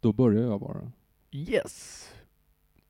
Då börjar jag bara. Yes!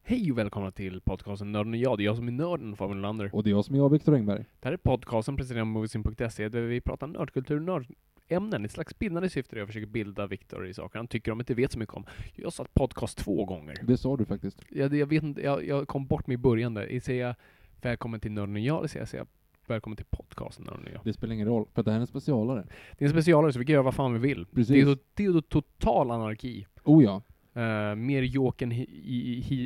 Hej och välkomna till podcasten Nörden och jag. Det är jag som är nörden, Fabian Lander. Och det är jag som är jag, Viktor Engberg. Det här är podcasten presenterad av Moviesin.se där vi pratar nördkultur nördämnen ett slags bildande syfte där jag försöker bilda Viktor i saker han tycker om inte vet så mycket om. Jag satt podcast två gånger. Det sa du faktiskt. Jag, jag vet inte, jag, jag kom bort mig i början där. Säger jag välkommen till Nörden och jag, eller säger jag, välkommen till podcasten Nörden och jag? Det spelar ingen roll, för det här är en specialare. Det är en specialare så vi kan göra vad fan vi vill. Precis. Det är, det är total anarki. Oh ja, Uh, mer i,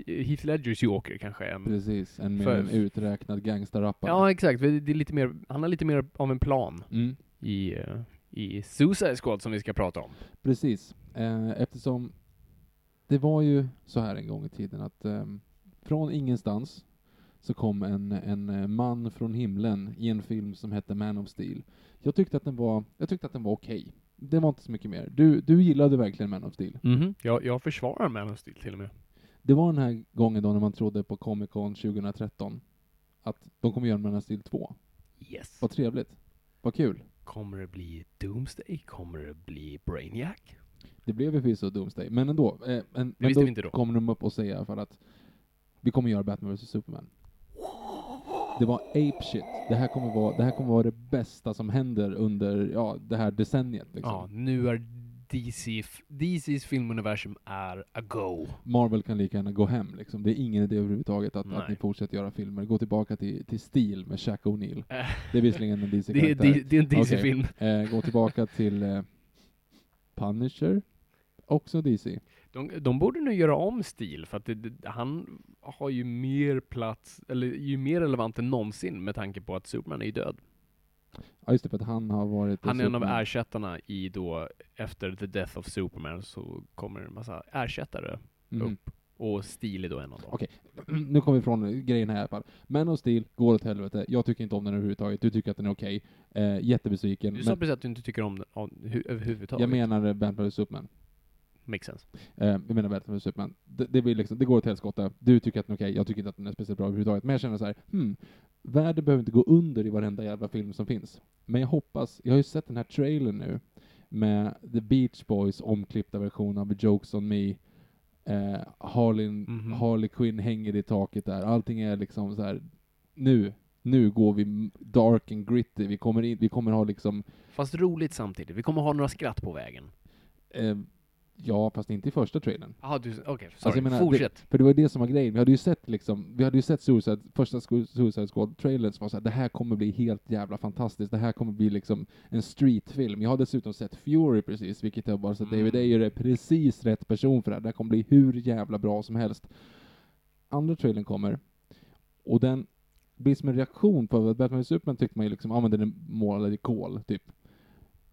i Heath Ledgers Joker kanske än... precis. En mer För- en uträknad gangsterrappare. Ja, exakt. Det är lite mer, han har lite mer av en plan Mm, i, eh, i Suicide Squad som vi ska prata om. precis. Eh, eftersom det var ju så här en gång i tiden att ehm, från ingenstans så kom en, en man från himlen i en film som hette Man of Steel. Jag tyckte att den var, jag tyckte att den var okej. Det var inte så mycket mer. Du, du gillade verkligen Man of Steel. Mhm. Jag, jag försvarar Man of Steel till och med. Det var den här gången då när man trodde på Comic Con 2013 att de kommer göra Man of Steel 2. Yes. Vad trevligt. Vad kul. Kommer det bli Doomsday? Kommer det bli Brainiac? Det blev ju förvisso Doomsday, men ändå. Eh, en, men visste då vi inte då. kommer de upp och alla fall att vi kommer göra Batman vs Superman. Det var ape shit. Det här kommer vara, det här kommer vara det bästa som händer under, ja, det här decenniet liksom. Ja, nu är DC, DCs filmuniversum är a go. Marvel kan lika gärna gå hem liksom. Det är ingen idé överhuvudtaget att, att ni fortsätter göra filmer. Gå tillbaka till, till Steel med Shaq O'Neal. Eh, Det är visserligen en det, är, DC-karaktär. det, det är en DC-film. Eh, gå tillbaka till eh, Punisher. Också DC. De, de borde nu göra om stil för att det, det, han har ju mer plats, eller ju mer relevant än någonsin med tanke på att Superman är ju död. Ja just det, för att han har varit... Han är en av ersättarna i då, efter The Death of Superman så kommer en massa ersättare Mhm. upp. Och Steel är då en av dem. Okej, nu kommer vi ifrån grejen här i alla fall. Man of Steel går åt helvete. Jag tycker inte om den överhuvudtaget. Du tycker att den är okej. Eh, jättebesviken. Du sa Men precis att du inte tycker om den om, hu, överhuvudtaget. jag menar Batman vs Superman. Makes sense. Eh, jag menar Batman vs Superman. Det, det, blir liksom, det går åt helskotta. Du tycker att den är okej. Jag tycker inte att den är speciellt bra överhuvudtaget. Men jag känner så här, hmm, världen behöver inte gå under i varenda jävla film som finns. Men jag hoppas, jag har ju sett den här trailern nu med The Beach Boys omklippta version av Jokes on Me. Eh, Harley, Mhm. Harley Quinn hänger i taket där. Allting är liksom så här. nu, nu går vi dark and gritty. Vi kommer, in, vi kommer ha liksom, Fast roligt samtidigt. Vi kommer ha några skratt på vägen. eh, ja, fast inte i första trailern. Jaha, okej, sorry. Alltså, menar, Fortsätt. För det var det som var grejen. Vi hade ju sett liksom, vi hade ju sett Suicide, första Suicide Squad-trailern som var såhär, det här kommer bli helt jävla fantastiskt. Det här kommer bli liksom en streetfilm. Jag har dessutom sett Fury precis, vilket jag bara så Mm. David Ayer är precis rätt person för det här. Det här kommer bli hur jävla bra som helst. Andra trailern kommer, och den blir som en reaktion på att Batman Superman tyckte man ju liksom, ja men den är målad i kol, typ.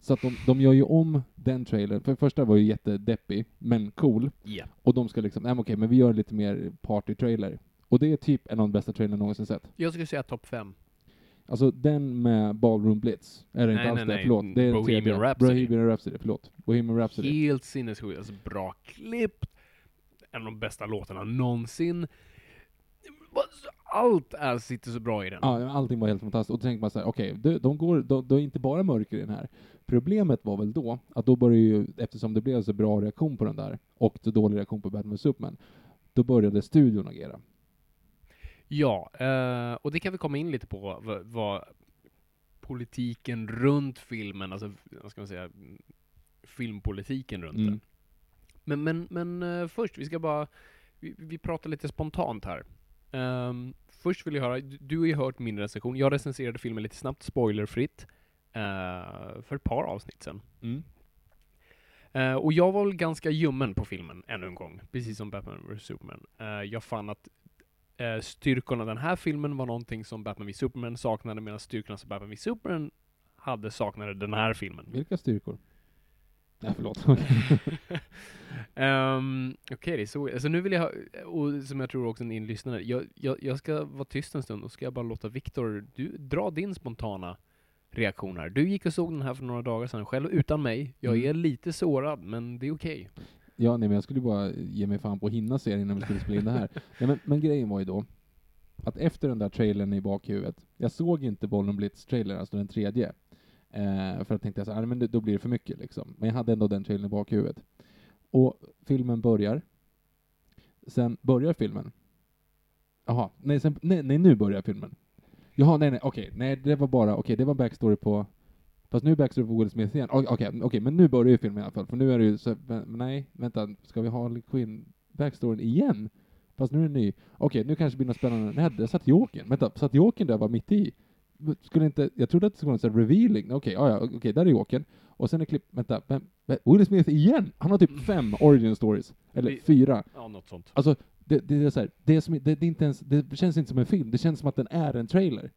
Så att de, de gör ju om den trailern, för det första var ju jättedeppig, men cool. Ja. Och de ska liksom, nej men okej, men vi gör lite mer party-trailer. Och det är typ en av de bästa trailern någonsin sett. Jag skulle säga topp fem. Alltså den med Ballroom Blitz, är det inte Nej, alls nej, det? Förlåt. Det är Bohemian tredje. Rhapsody. Bohemian Rhapsody, förlåt. Bohemian Rhapsody. Helt sinnessjukt, alltså bra klippt. En av de bästa låtarna någonsin. Allt är, sitter så bra i den. Ja, allting var helt fantastiskt. Och då tänkte man så här, okej, de, de går, de, de är inte bara mörker i den här. Problemet var väl då, att då började ju, eftersom det blev så bra reaktion på den där, och så dålig reaktion på Batman vs Superman, då började studion agera. Ja, eh, och det kan vi komma in lite på, vad, vad politiken runt filmen, alltså vad ska man säga, filmpolitiken runt Mm. den. Men, men, men eh, först, vi ska bara, vi, vi pratar lite spontant här. Ehm, först vill jag höra, du, har ju hört min recension, jag recenserade filmen lite snabbt, spoilerfritt, eh, för ett par avsnitt sedan. Mm. Eh, och jag var väl ganska ljummen på filmen, ännu en gång. Precis som Batman vs Superman. Eh, jag fann att uh, styrkorna i den här filmen var någonting som Batman vs Superman saknade, medan styrkorna som Batman vs Superman hade saknade den här filmen. Vilka styrkor? Nej, förlåt. Um, Okej, det är så. Alltså nu vill jag, ha, och som jag tror också ni lyssnare, jag, jag, jag ska vara tyst en stund och ska jag bara låta Viktor, du dra din spontana reaktion här. Du gick och såg den här för några dagar sedan själv utan mig. Jag Mm. är lite sårad, men det är okej. Ja, nej men jag skulle bara ge mig fan på att hinna serien innan vi skulle spela in det här. Nej, men, men grejen var ju då, att efter den där trailern i bakhuvudet, jag såg inte Bollen Blitz-trailern, alltså den tredje, eh, för att tänkte jag så här, men då blir det för mycket liksom. Men jag hade ändå den trailern i bakhuvudet. Och filmen börjar, sen börjar filmen. Jaha, nej, sen, nej, nej nu börjar filmen. Jaha, nej, nej, okej, nej, det var bara, okej, det var backstory på Fast nu är backstory på Will Smith igen. Okej, okej, men nu börjar ju filmen i alla fall, för nu är det ju så, men, nej, vänta, ska vi ha Harley Quinn backstoryn igen? Fast nu är den ny. Okej, nu kanske det blir något spännande. Nej, där satt Jokern. Vänta, satt Jokern där var mitt i? Skulle inte, jag trodde att det skulle vara en revealing. Okej, ja, okej, där är Jokern. Och sen är klipp, vänta, vem, Will Smith igen? Han har typ fem origin stories. Eller Det- fyra. Ja, något sånt. Alltså, det, det är så här, det, som, det, det, inte ens, det känns inte som en film, det känns som att den är en trailer.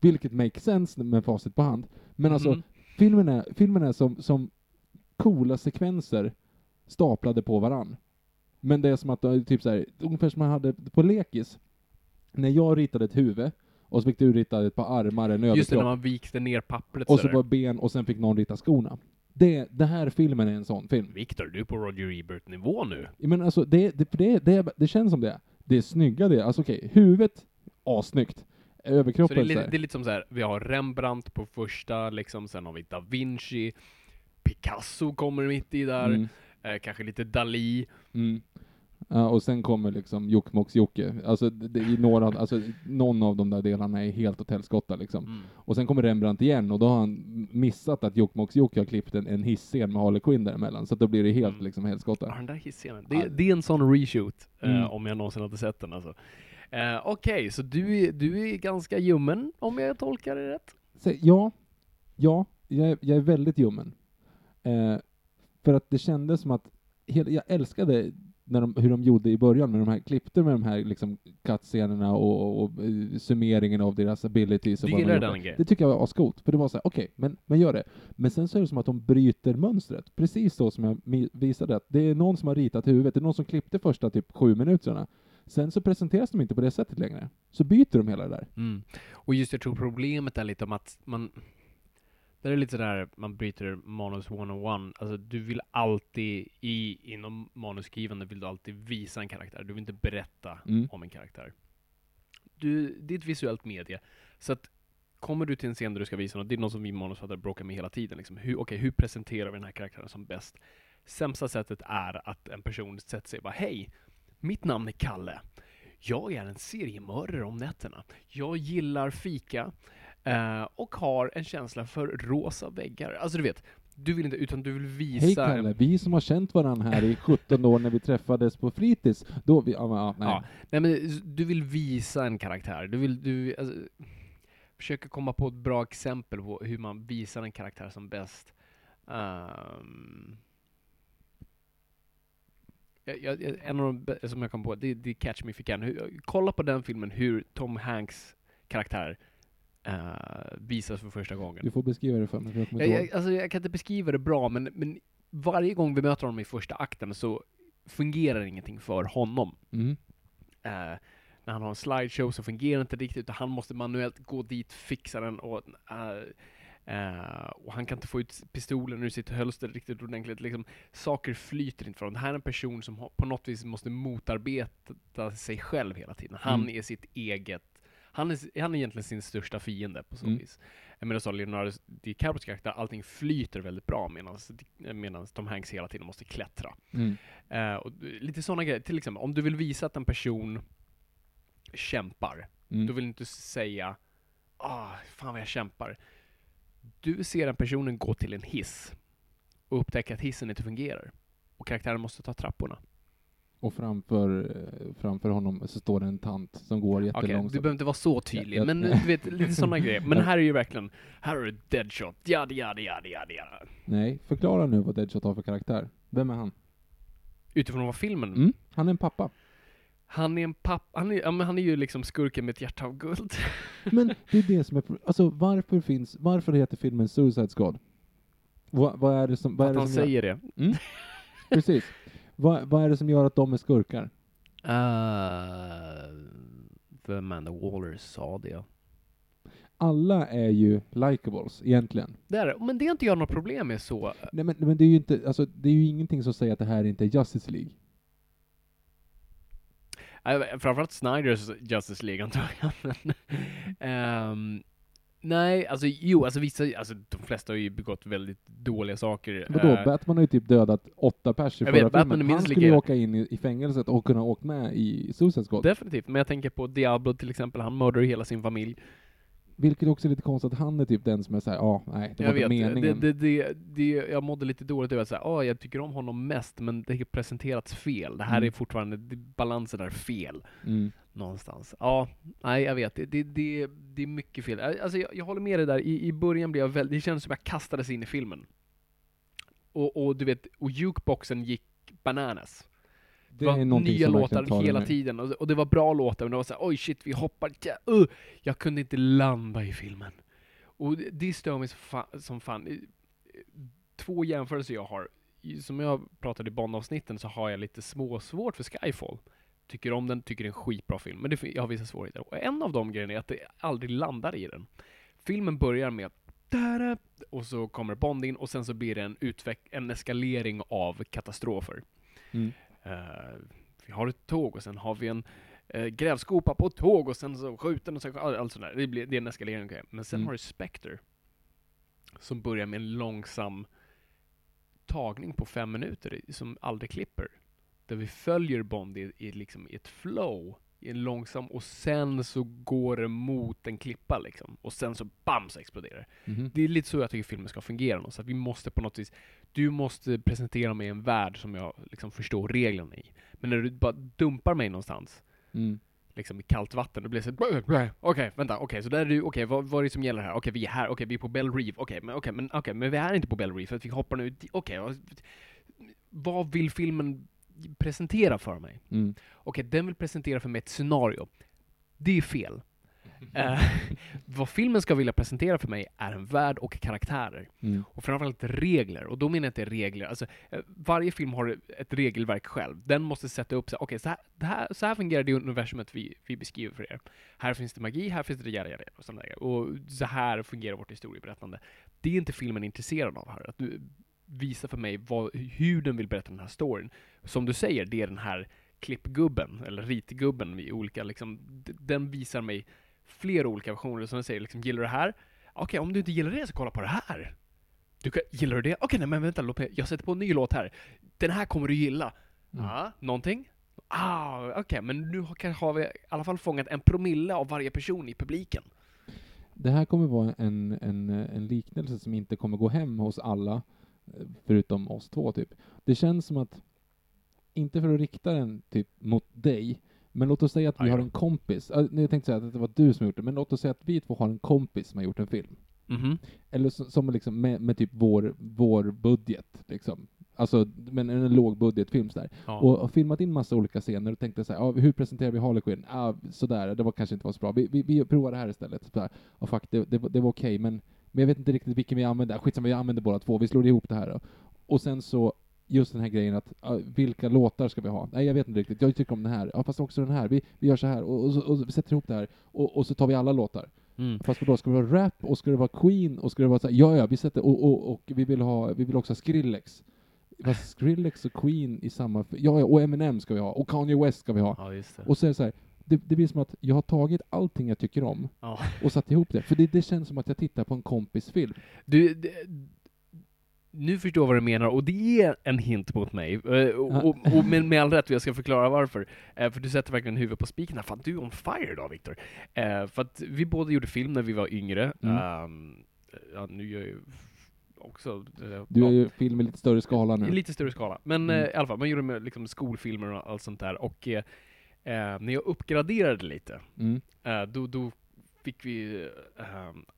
Vilket makes sense med facit på hand. Men alltså, Mm. filmen är, filmen är som, som coola sekvenser staplade på varann. Men det är som att, är typ så här, ungefär som man hade på lekis. När jag ritade ett huvud, och så fick du rita ett par armar, en Just det, överkropp, när man vikte ner pappret och så var ben, och sen fick någon rita skorna. Det, det här filmen är en sån film. Viktor, du är på Roger Ebert-nivå nu. Men alltså, det, det, det, det, känns som det. Det är snygga det. Alltså okej, huvudet, assnyggt. Så det Överkroppen är, lite, det är lite som så här, vi har Rembrandt på första, liksom, sen har vi Da Vinci, Picasso kommer mitt i där, Mm, eh, kanske lite Dali. Ja, och sen kommer liksom Jokkmokks-Jocke. Alltså, det, det, i några, alltså, någon av de där delarna är helt åt helskotta liksom. Mm. Och sen kommer Rembrandt igen, och då har han missat att Jokkmokks-Jocke har klippt en, en hisscen med Harley Quinn däremellan, så då blir det helt Mm. liksom Ja, helskotta. den där hisscenen. Ja. Det, det är en sån reshoot, eh, Mm. om jag någonsin hade sett den alltså. Eh, Okej, så du är, du är ganska ljummen, om jag tolkar det rätt? Så, ja, ja, jag, är- jag är väldigt ljummen. Eh, för att det kändes som att, jag älskade när de, hur de gjorde i början med de här, klippte med de här liksom cut-scenerna och, och, och eh, summeringen av deras abilities. och Du gillar den grejen? Det tycker jag var ascoolt, för det var så här: okej, men, men gör det. Men sen så är det som att de bryter mönstret, precis så som jag visade, att det är någon som har ritat huvudet, det är någon som klippte första typ sju minuterna. Sen så presenteras de inte på det sättet längre. Så byter de hela det där. Mm. Och just jag tror problemet är lite om att man det är lite sådär, man bryter manus one-on-one. Alltså du vill alltid, i, inom manusskrivande vill du alltid visa en karaktär. Du vill inte berätta Mm. om en karaktär. Du, det är ett visuellt medie. Så att kommer du till en scen där du ska visa något, det är något som vi manusförfattare bråkar med hela tiden. Liksom. Hur, okej, hur presenterar vi den här karaktären som bäst? Sämsta sättet är att en person sätter sig och bara Hej, mitt namn är Kalle. Jag är en seriemördare om nätterna. Jag gillar fika eh, och har en känsla för rosa väggar. Alltså du vet, du vill inte, utan du vill visa... Hej Kalle, vi som har känt varandra här i 17 år när vi träffades på fritids, då vi, ja, ja, nej. Ja, nej men du vill visa en karaktär. Du vill, du, alltså, försöker komma på ett bra exempel på hur man visar en karaktär som bäst. Ehm, jag, jag, en av de som jag kom på, det, det är Catch Me If You Can. Hur, kolla på den filmen, hur Tom Hanks karaktär uh, visas för första gången. Du får beskriva det för mig, för jag Jag, jag, alltså, jag kan inte beskriva det bra, men, men varje gång vi möter honom i första akten så fungerar ingenting för honom. Mm. Eh, när han har en slideshow så fungerar det inte riktigt, utan han måste manuellt gå dit, fixa den och eh, eh, och han kan inte få ut pistolen ur sitt hölster riktigt ordentligt. Liksom, saker flyter inte honom. Det här är en person som på något vis måste motarbeta sig själv hela tiden. Han Mm. är sitt eget han är, han är egentligen sin största fiende på så Mm. vis. Medan så Leonardo DiCaprios karaktär, allting flyter väldigt bra medan Tom Hanks hela tiden måste klättra. Mm. Eh, och lite sådana grejer, till exempel om du vill visa att en person kämpar, Mm. du vill inte säga ah, fan vad jag kämpar. Du ser den personen gå till en hiss och upptäcka att hissen inte fungerar. Och karaktären måste ta trapporna. Och framför, eh, framför honom så står det en tant som går jättelångsamt. du behöver inte vara så tydlig, men du vet, lite sådana grejer. Men här är ju verkligen, här är deadshot, jada jada jada jada jada. Nej, förklara nu vad Deadshot har för karaktär. Vem är han? Utifrån vad filmen, Mm, han är en pappa. han är en pappa, han är, ja, men han är ju liksom skurken med ett hjärta av guld. Men det är det som är Alltså varför finns, varför heter filmen Suicide Squad? Vad, vad är det som, vad är att det han som säger det. Gör, precis. Vad, vad är det som gör att de är skurkar? Uh, för Amanda Waller sa det. Alla är ju likables, egentligen. Det är det, men det har inte jag några problem med så. Nej men, men det är ju inte, alltså det är ju ingenting som säger att det här inte är Justice League. Äh, framförallt Snyders Justice League antar jag. Nej, alltså jo, alltså vissa, alltså de flesta har ju begått väldigt dåliga saker. Vadå? Eh, Batman har ju typ dödat åtta pers i Jag förra vet, Batman filmen. Han skulle ju åka in i, i fängelset och kunna åka med i Suicide Squad. Definitivt, men jag tänker på Diablo till exempel, han mördar ju hela sin familj. Vilket också är lite konstigt att han är typ den som är såhär, ja, ah, nej, det var jag inte vet, det, meningen. det, det, det, jag mådde lite dåligt över att säga, ah, jag tycker om honom mest, men det har presenterats fel. Det här Mm. är fortfarande, det, balansen är fel. Mm. Någonstans. Ja, nej jag vet. Det, det, det, det är mycket fel. Alltså jag, jag håller med dig där. I, I början blev jag väldigt, det kändes som jag kastades in i filmen. Och, och du vet, och jukeboxen gick bananas. Det var nya låtar hela tiden. Och, och det var bra låtar, men det var såhär, oj shit, vi hoppar, ja, uh, Jag kunde inte landa i filmen. Och det, det stör mig fa- som fan. Två jämförelser jag har. Som jag pratade i Bond-avsnitten så har jag lite små svårt för Skyfall. Tycker om den, tycker det är en skitbra film. Men det, jag har vissa svårigheter. Och en av de grejerna är att det aldrig landar i den. Filmen börjar med och så kommer Bond in och sen så blir det en, utveck- en eskalering av katastrofer. Mm. Eh, vi har ett tåg och sen har vi en uh, grävskopa på ett tåg och sen så skjuter och så, all, allt sånt där. Det, blir, det är en eskalering. Men sen Mm. har du Spectre. Som börjar med en långsam tagning på fem minuter som aldrig klipper. Där vi följer Bond i, i, liksom, i ett flow. I en långsam och sen så går det mot en klippa liksom. Och sen så BAM så exploderar det. Mhm. Det är lite så jag tycker filmen ska fungera. Så att vi måste på något vis, du måste presentera mig en värld som jag liksom förstår reglerna i. Men när du bara dumpar mig någonstans, Mm. liksom i kallt vatten, då blir det så okej, vänta, okej, så där är du, okej, vad, vad är det som gäller här? Okej, vi är här, okej, vi är på Bell Reef, okej, men okej, men okej, men vi är inte på Bell Reef, för att vi hoppar nu, okej, vad vill filmen presentera för mig? Mm. Okej, den vill presentera för mig ett scenario. Det är fel. Eh, vad filmen ska vilja presentera för mig är en värld och karaktärer. Mm. Och framförallt regler. Och då menar jag inte regler, alltså eh, varje film har ett regelverk själv. Den måste sätta upp okej, så, här, det här, så här fungerar det universumet vi, vi beskriver för er. Här finns det magi, här finns det jada, jada, och sådana där. Och så här fungerar vårt historieberättande. Det är inte filmen intresserad av här. Att du visar för mig vad, hur den vill berätta den här storyn. Som du säger, det är den här klippgubben, eller ritgubben i olika, liksom, den visar mig flera olika versioner. Som jag säger, liksom, gillar du det här? Okej, om du inte gillar det så kolla på det här. Du kan, gillar du det? Okej, nej men vänta, låt mig, jag sätter på en ny låt här. Den här kommer du gilla. Mm. Ja, någonting? Ah, okej, men nu har, har vi i alla fall fångat en promille av varje person i publiken. Det här kommer vara en, en, en liknelse som inte kommer gå hem hos alla, förutom oss två typ. Det känns som att, inte för att rikta den typ mot dig, men låt oss säga att vi har en kompis, äh, jag tänkte säga att det var du som gjort det, men låt oss säga att vi två har en kompis som har gjort en film. Mhm. Eller som, som liksom med, med typ vår, vår budget, liksom. Alltså, men en lågbudgetfilm sådär. Ja. Och, och filmat in massa olika scener och tänkte så här, ah, hur presenterar vi Harley Quinn? Ah, sådär, det var kanske inte var så bra. Vi, vi, vi provar det här istället. Ah, fuck, det, det, var- det var okej, men, men jag vet inte riktigt vilken vi använder. Skitsamma, vi använder båda två. Vi slår ihop det här. Då. Och sen så just den här grejen att, ja, vilka låtar ska vi ha? Nej, jag vet inte riktigt. Jag tycker om den här. Ja, fast också den här. Vi, vi gör så här, och, och, och vi sätter ihop det här, och, och så tar vi alla låtar. Mm. Fast då ska det vara rap, och ska det vara Queen, och ska det vara så här, ja, ja, vi sätter, och, och, och vi vill ha, vi vill också ha Skrillex. Fast Skrillex och Queen i samma, ja, ja, och Eminem ska vi ha, och Kanye West ska vi ha. Ja. Och så är det så här, det, det blir som att jag har tagit allting jag tycker om Ja. och satt ihop det. För det, det känns som att jag tittar på en kompis film. Du, det, nu förstår jag vad du menar, och det är en hint mot mig. Eh, Och, och, och med, med all rätt, jag ska förklara varför. Eh, För du sätter verkligen huvudet på spiken. Fan, du är on fire idag, Viktor. Eh, För att vi båda gjorde film när vi var yngre. Mm. Ehm, ja, nu gör jag också... Du är ju film i lite större skala i nu. lite större skala. Men Mm. i alla fall, man gjorde med liksom skolfilmer och allt sånt där. Och eh, eh, när jag uppgraderade lite, Mm. Eh, då, då fick vi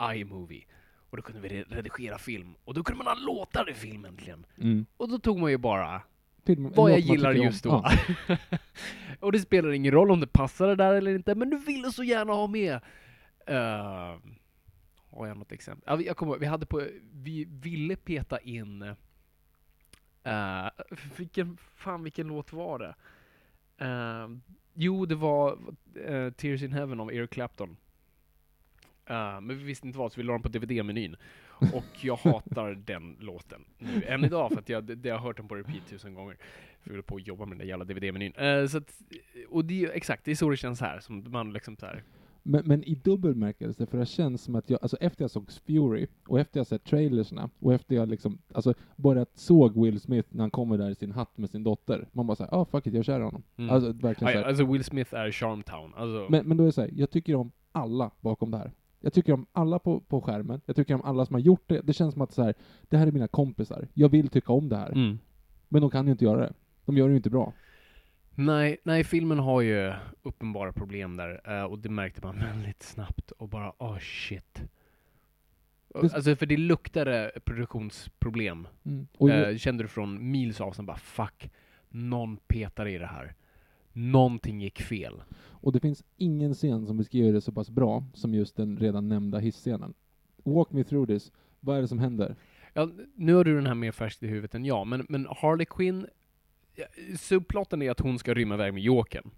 uh, iMovie. Och då kunde vi re- redigera film. Och då kunde man ha låtar i film äntligen. Mm. Och då tog man ju bara Film, vad jag gillar just då. Ja. och det spelar ingen roll om det passade där eller inte, men du ville så gärna ha med. Uh, har jag något exempel? Jag kommer vi hade på, vi ville peta in, uh, vilken, fan vilken låt var det? Eh, jo, det var eh, Tears in Heaven av Eric Clapton. Eh, men vi visste inte vad, så vi la den på DVD-menyn. Och jag hatar den låten nu, än idag, för att jag, det, jag har hört den på repeat tusen gånger. För jag på att jobba med den där jävla DVD-menyn. Eh, så att, och det är exakt, det är så det känns här, som man liksom så här. Men, men i dubbel märkelse, för det känns som att jag, alltså efter jag såg Fury, och efter jag sett trailersna, och efter jag liksom, alltså bara såg Will Smith när han kommer där i sin hatt med sin dotter, man bara såhär, ah fuck it, jag i honom. Mm. Alltså verkligen Ja, så ja, här. alltså Will Smith är Charmtown. Alltså, Men, men då är det så här, jag tycker om alla bakom det här. Jag tycker om alla på, på skärmen, jag tycker om alla som har gjort det. Det känns som att så här, det här är mina kompisar. Jag vill tycka om det här. mm. Men de kan ju inte göra det. De gör det ju inte bra. Nej, nej, filmen har ju uppenbara problem där, eh, och det märkte man väldigt snabbt, och bara oh shit. Alltså för det luktade produktionsproblem. Och eh, kände du från mils avstånd bara fuck, någon petar i det här. Någonting gick fel. Och det finns ingen scen som beskriver det så pass bra som just den redan nämnda hisscenen. Walk me through this. Vad är det som händer? Ja, nu har du den här mer färskt i huvudet än jag, men, men Harley Quinn, subplotten är att hon ska rymma iväg med Jokern.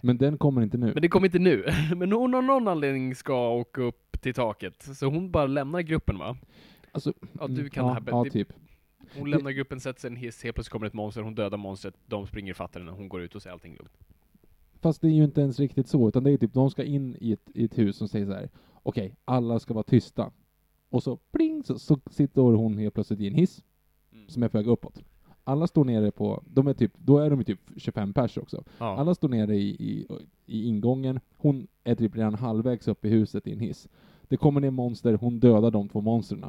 Men den kommer inte nu. Men det kommer inte nu. Men hon av någon anledning ska åka upp till taket, så hon bara lämnar gruppen va? Alltså, Ja, du mm, kan ja, det här Ja, typ. Hon lämnar gruppen, sätter sig i en hiss, helt plötsligt kommer ett monster, hon dödar monstret, de springer ifatt henne, hon går ut och säger allting lugnt. Fast det är ju inte ens riktigt så, utan det är typ, de ska in i ett, i ett hus som säger så här: okej, alla ska vara tysta. Och så pling, så, så sitter hon helt plötsligt i en hiss, som är på väg uppåt. Alla står nere på, de är typ, då är de typ 25 pers också. Ja. Alla står nere i, i, i ingången, hon är typ redan halvvägs upp i huset i en hiss. Det kommer ner monster, hon dödar de två monstren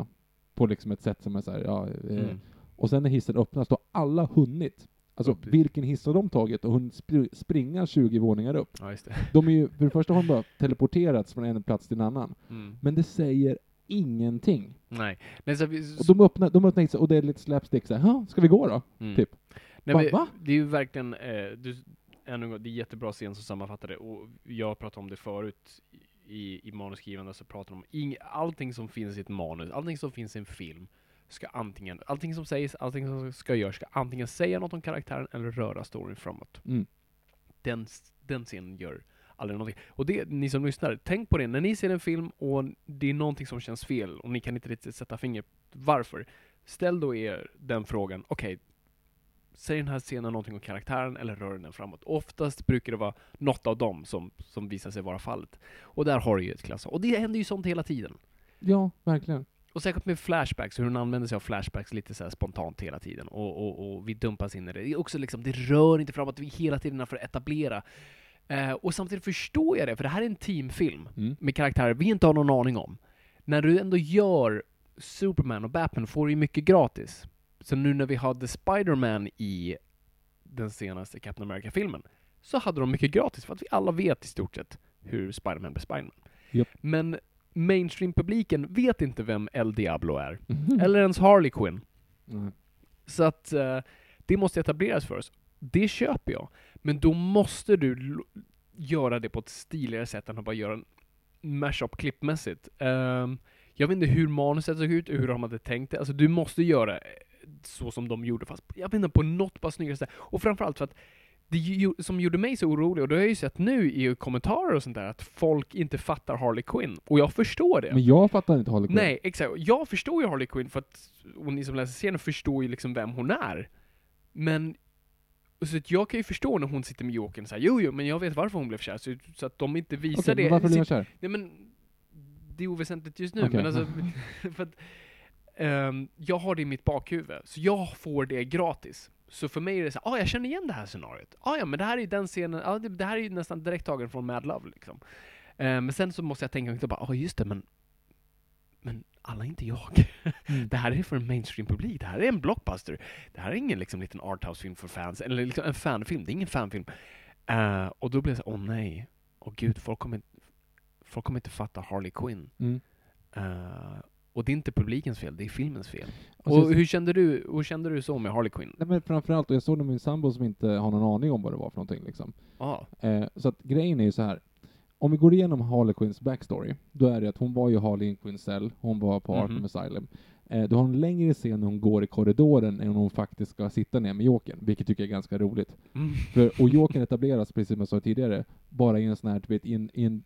på liksom ett sätt som är så här, ja, eh, Mm. och sen när hissen öppnas, då har alla hunnit. Alltså Upp. vilken hiss har de tagit och hunnit spr- springa 20 våningar upp? Ja. De är ju, för det första har de bara teleporterats från en plats till en annan. Mm. Men det säger ingenting. Nej. Nej, så Och de öppnar, de öppnar inte, och det är lite slapstick såhär, "Hå, ska vi gå då? mm. typ. Nej, Va- men, va? Det är ju verkligen, eh, du, ännu en gång, det är jättebra scen som sammanfattar det, och jag pratade om det förut i, i manuskrivande, så pratar de om ing, allting som finns i ett manus, allting som finns i en film, ska antingen, allting som sägs, allting som ska göras, ska antingen säga något om karaktären eller röra storyn framåt. Mm. Den, den scenen gör aldrig någonting. Och det, ni som lyssnar, tänk på det, när ni ser en film och det är någonting som känns fel, och ni kan inte riktigt sätta fingret varför, ställ då er den frågan, okej, Säger den här scenen någonting om karaktären eller rör den framåt? Oftast brukar det vara något av dem som, som visar sig vara fallet. Och där har du ju ett klass Och det händer ju sånt hela tiden. Ja, verkligen. Och säkert med flashbacks, hur hon använder sig av flashbacks lite så spontant hela tiden. Och, och, och vi dumpas in i det. Det är också liksom, det rör inte framåt, vi hela tiden är för att etablera. Eh, och samtidigt förstår jag det, för det här är en teamfilm Mm. med karaktärer vi inte har någon aning om. När du ändå gör Superman och Batman får du ju mycket gratis. Så nu när vi hade Spider-Man i den senaste Captain America-filmen, så hade de mycket gratis, för att vi alla vet i stort sett hur Spider-Man blir Spider-Man. Japp. Men mainstream-publiken vet inte vem El Diablo är, Mhm. eller ens Harley Quinn. Nej. Så att eh, det måste etableras för oss. Det köper jag. Men då måste du göra det på ett stiligare sätt än att bara göra en mashup klippmässigt. Ehm, jag vet inte hur manuset såg ut, hur de hade tänkt det. Alltså du måste göra, så som de gjorde, fast jag vet inte, på något bara snyggare sätt. Och framförallt för att det som gjorde mig så orolig, och det har jag ju sett nu i kommentarer och sånt där, att folk inte fattar Harley Quinn. Och jag förstår det. Men jag fattar inte Harley Quinn. Nej, exakt. Jag förstår ju Harley Quinn för att, och ni som läser serien förstår ju liksom vem hon är. Men, så att jag kan ju förstå när hon sitter med Jokern såhär, jo jo, men jag vet varför hon blev kär, så, så att de inte visar Okej, det. men varför man Sitt- kär? Nej men, det är oväsentligt just nu, Okej. men alltså, för att, ehm, jag har det i mitt bakhuvud, så jag får det gratis. Så för mig är det så ah, jag känner igen det här scenariot. Ah, ja, men det här är ju den scenen, ah, det, det här är ju nästan direkt tagen från Mad Love liksom. Eh, men sen så måste jag tänka bara, ja ah, just det, men men alla är inte jag. Mm. Det här är för en mainstream-publik, det här är en blockbuster. Det här är ingen liksom liten arthouse-film för fans, eller liksom en fanfilm, det är ingen fanfilm. Eh, och då blev jag så åh nej, åh gud, folk kommer, folk kommer inte fatta Harley Quinn. Mm. Eh, och det är inte publikens fel, det är filmens fel. Och Och hur kände du, hur kände du så med Harley Quinn? Nej men framförallt, och jag såg det med min sambo som inte har någon aning om vad det var för någonting liksom. Ja. Eh, så att grejen är ju så här. Om vi går igenom Harley Quinns backstory, då är det att hon var ju Harley in Quinns cell, hon var på Arkham Mhm. Asylum. Eh, du har en längre scen när hon går i korridoren än hon faktiskt ska sitta ner med Jokern, vilket tycker jag är ganska roligt. Mm. För, och Jokern etableras, precis som jag sa tidigare, bara i en sån här, du vet, i en, i en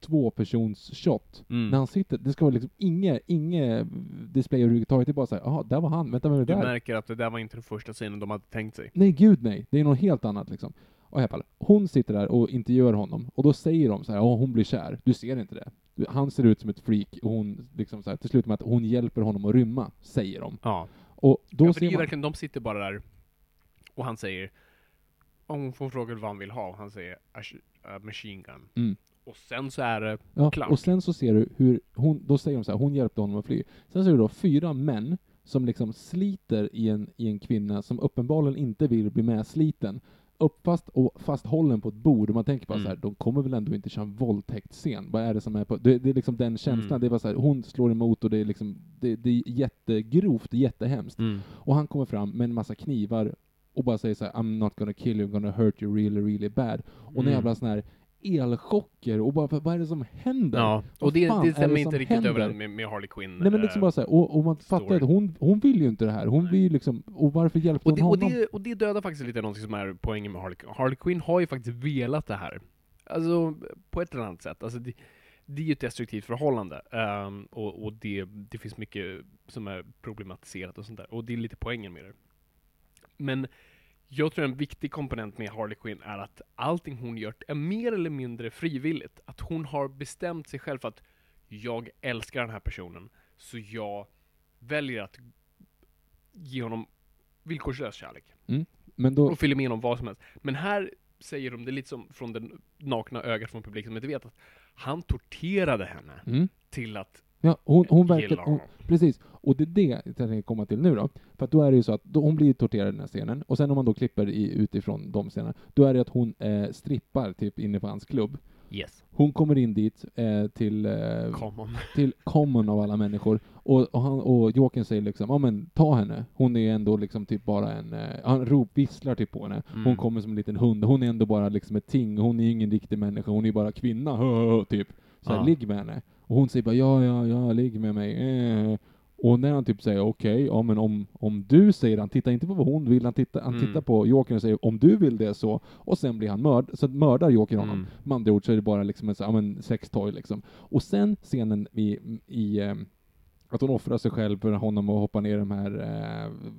tvåpersons shot. Mm. När han sitter, det ska vara liksom inget, inget display överhuvudtaget, det är bara såhär, jaha, där var han, vänta, vem är det Du där? märker att det där var inte den första scenen de hade tänkt sig. Nej, gud nej. Det är något helt annat liksom. Och i alla fall, hon sitter där och intervjuar honom, och då säger de så här, hon blir kär. Du ser inte det. Han ser ut som ett freak, och hon liksom så här, till slut med att hon hjälper honom att rymma, säger de. Ja. Och då ja, för det ser är man... verkligen, de sitter bara där och han säger, om hon frågar vad han vill ha, och han säger a machine gun. Mm. Och sen så är det Ja, klart. och sen så ser du hur hon, då säger de så här, hon hjälpte honom att fly. Sen ser du då fyra män som liksom sliter i en, i en kvinna som uppenbarligen inte vill bli medsliten. Uppfast och fasthållen på ett bord, och man tänker bara Mm. så här, de kommer väl ändå inte köra en våldtäktsscen? Vad är det som är på... Det, det är liksom den känslan, Mm. det är bara så här, hon slår emot och det är liksom, det, det är jättegrovt, jättehemskt. Mm. Och han kommer fram med en massa knivar och bara säger så här, I'm not gonna kill you, I'm gonna hurt you really, really bad. Och en Mm. jävla sån här elchocker och bara, vad är det som händer? Ja, och det, det är stämmer det inte riktigt händer? överens med, med Harley Quinn. Nej men liksom eh, bara så här, och, och man fattar story. att hon, hon vill ju inte det här. Hon Nej. ju liksom, och varför hjälpte och, hon det, och, honom? det, och det dödar faktiskt lite någonting som är poängen med Harley Quinn. Harley Quinn har ju faktiskt velat det här. Alltså, på ett eller annat sätt. Alltså, det, det är ju ett destruktivt förhållande. ehm, och och det, det finns mycket som är problematiserat och sånt där. Och det är lite poängen med det. Men jag tror en viktig komponent med Harley Quinn är att allting hon gör är mer eller mindre frivilligt. Att hon har bestämt sig själv för att jag älskar den här personen, så jag väljer att ge honom villkorslös kärlek. Men då, Och följer med honom vad som helst. Men här säger de det lite som från det nakna ögat från publiken som inte vet att han torterade henne mm, till att ja, hon, hon verkar, hon, precis. Och det är det jag tänker komma till nu då. För att då är det ju så att då, hon blir torterad i den här scenen, och sen om man då klipper i, utifrån de scenerna, då är det att hon eh, strippar typ inne på hans klubb. Yes. Hon kommer in dit eh, till eh, Common. till common av alla människor. Och, och, han, och Jokern säger liksom, ja men ta henne. Hon är ändå liksom typ bara en, eh, han rop, visslar typ på henne. Hon Mm. kommer som en liten hund. Hon är ändå bara liksom ett ting. Hon är ingen riktig människa. Hon är bara kvinna, hö, hö, hö, typ. Så här, ligg med henne. Och hon säger bara, ja, ja, ja, ligg med mig. Eh. Och när han typ säger okej, ja men om, om du säger, han tittar inte på vad hon vill, han tittar, han Mm. tittar på Jokern och säger om du vill det så, och sen blir han mörd, så mördar Jokern honom. Mm. Med andra ord så är det bara liksom en så, ja, men sextoy liksom. Och sen scenen i, i eh, att hon offrar sig själv för honom och hoppar ner i de här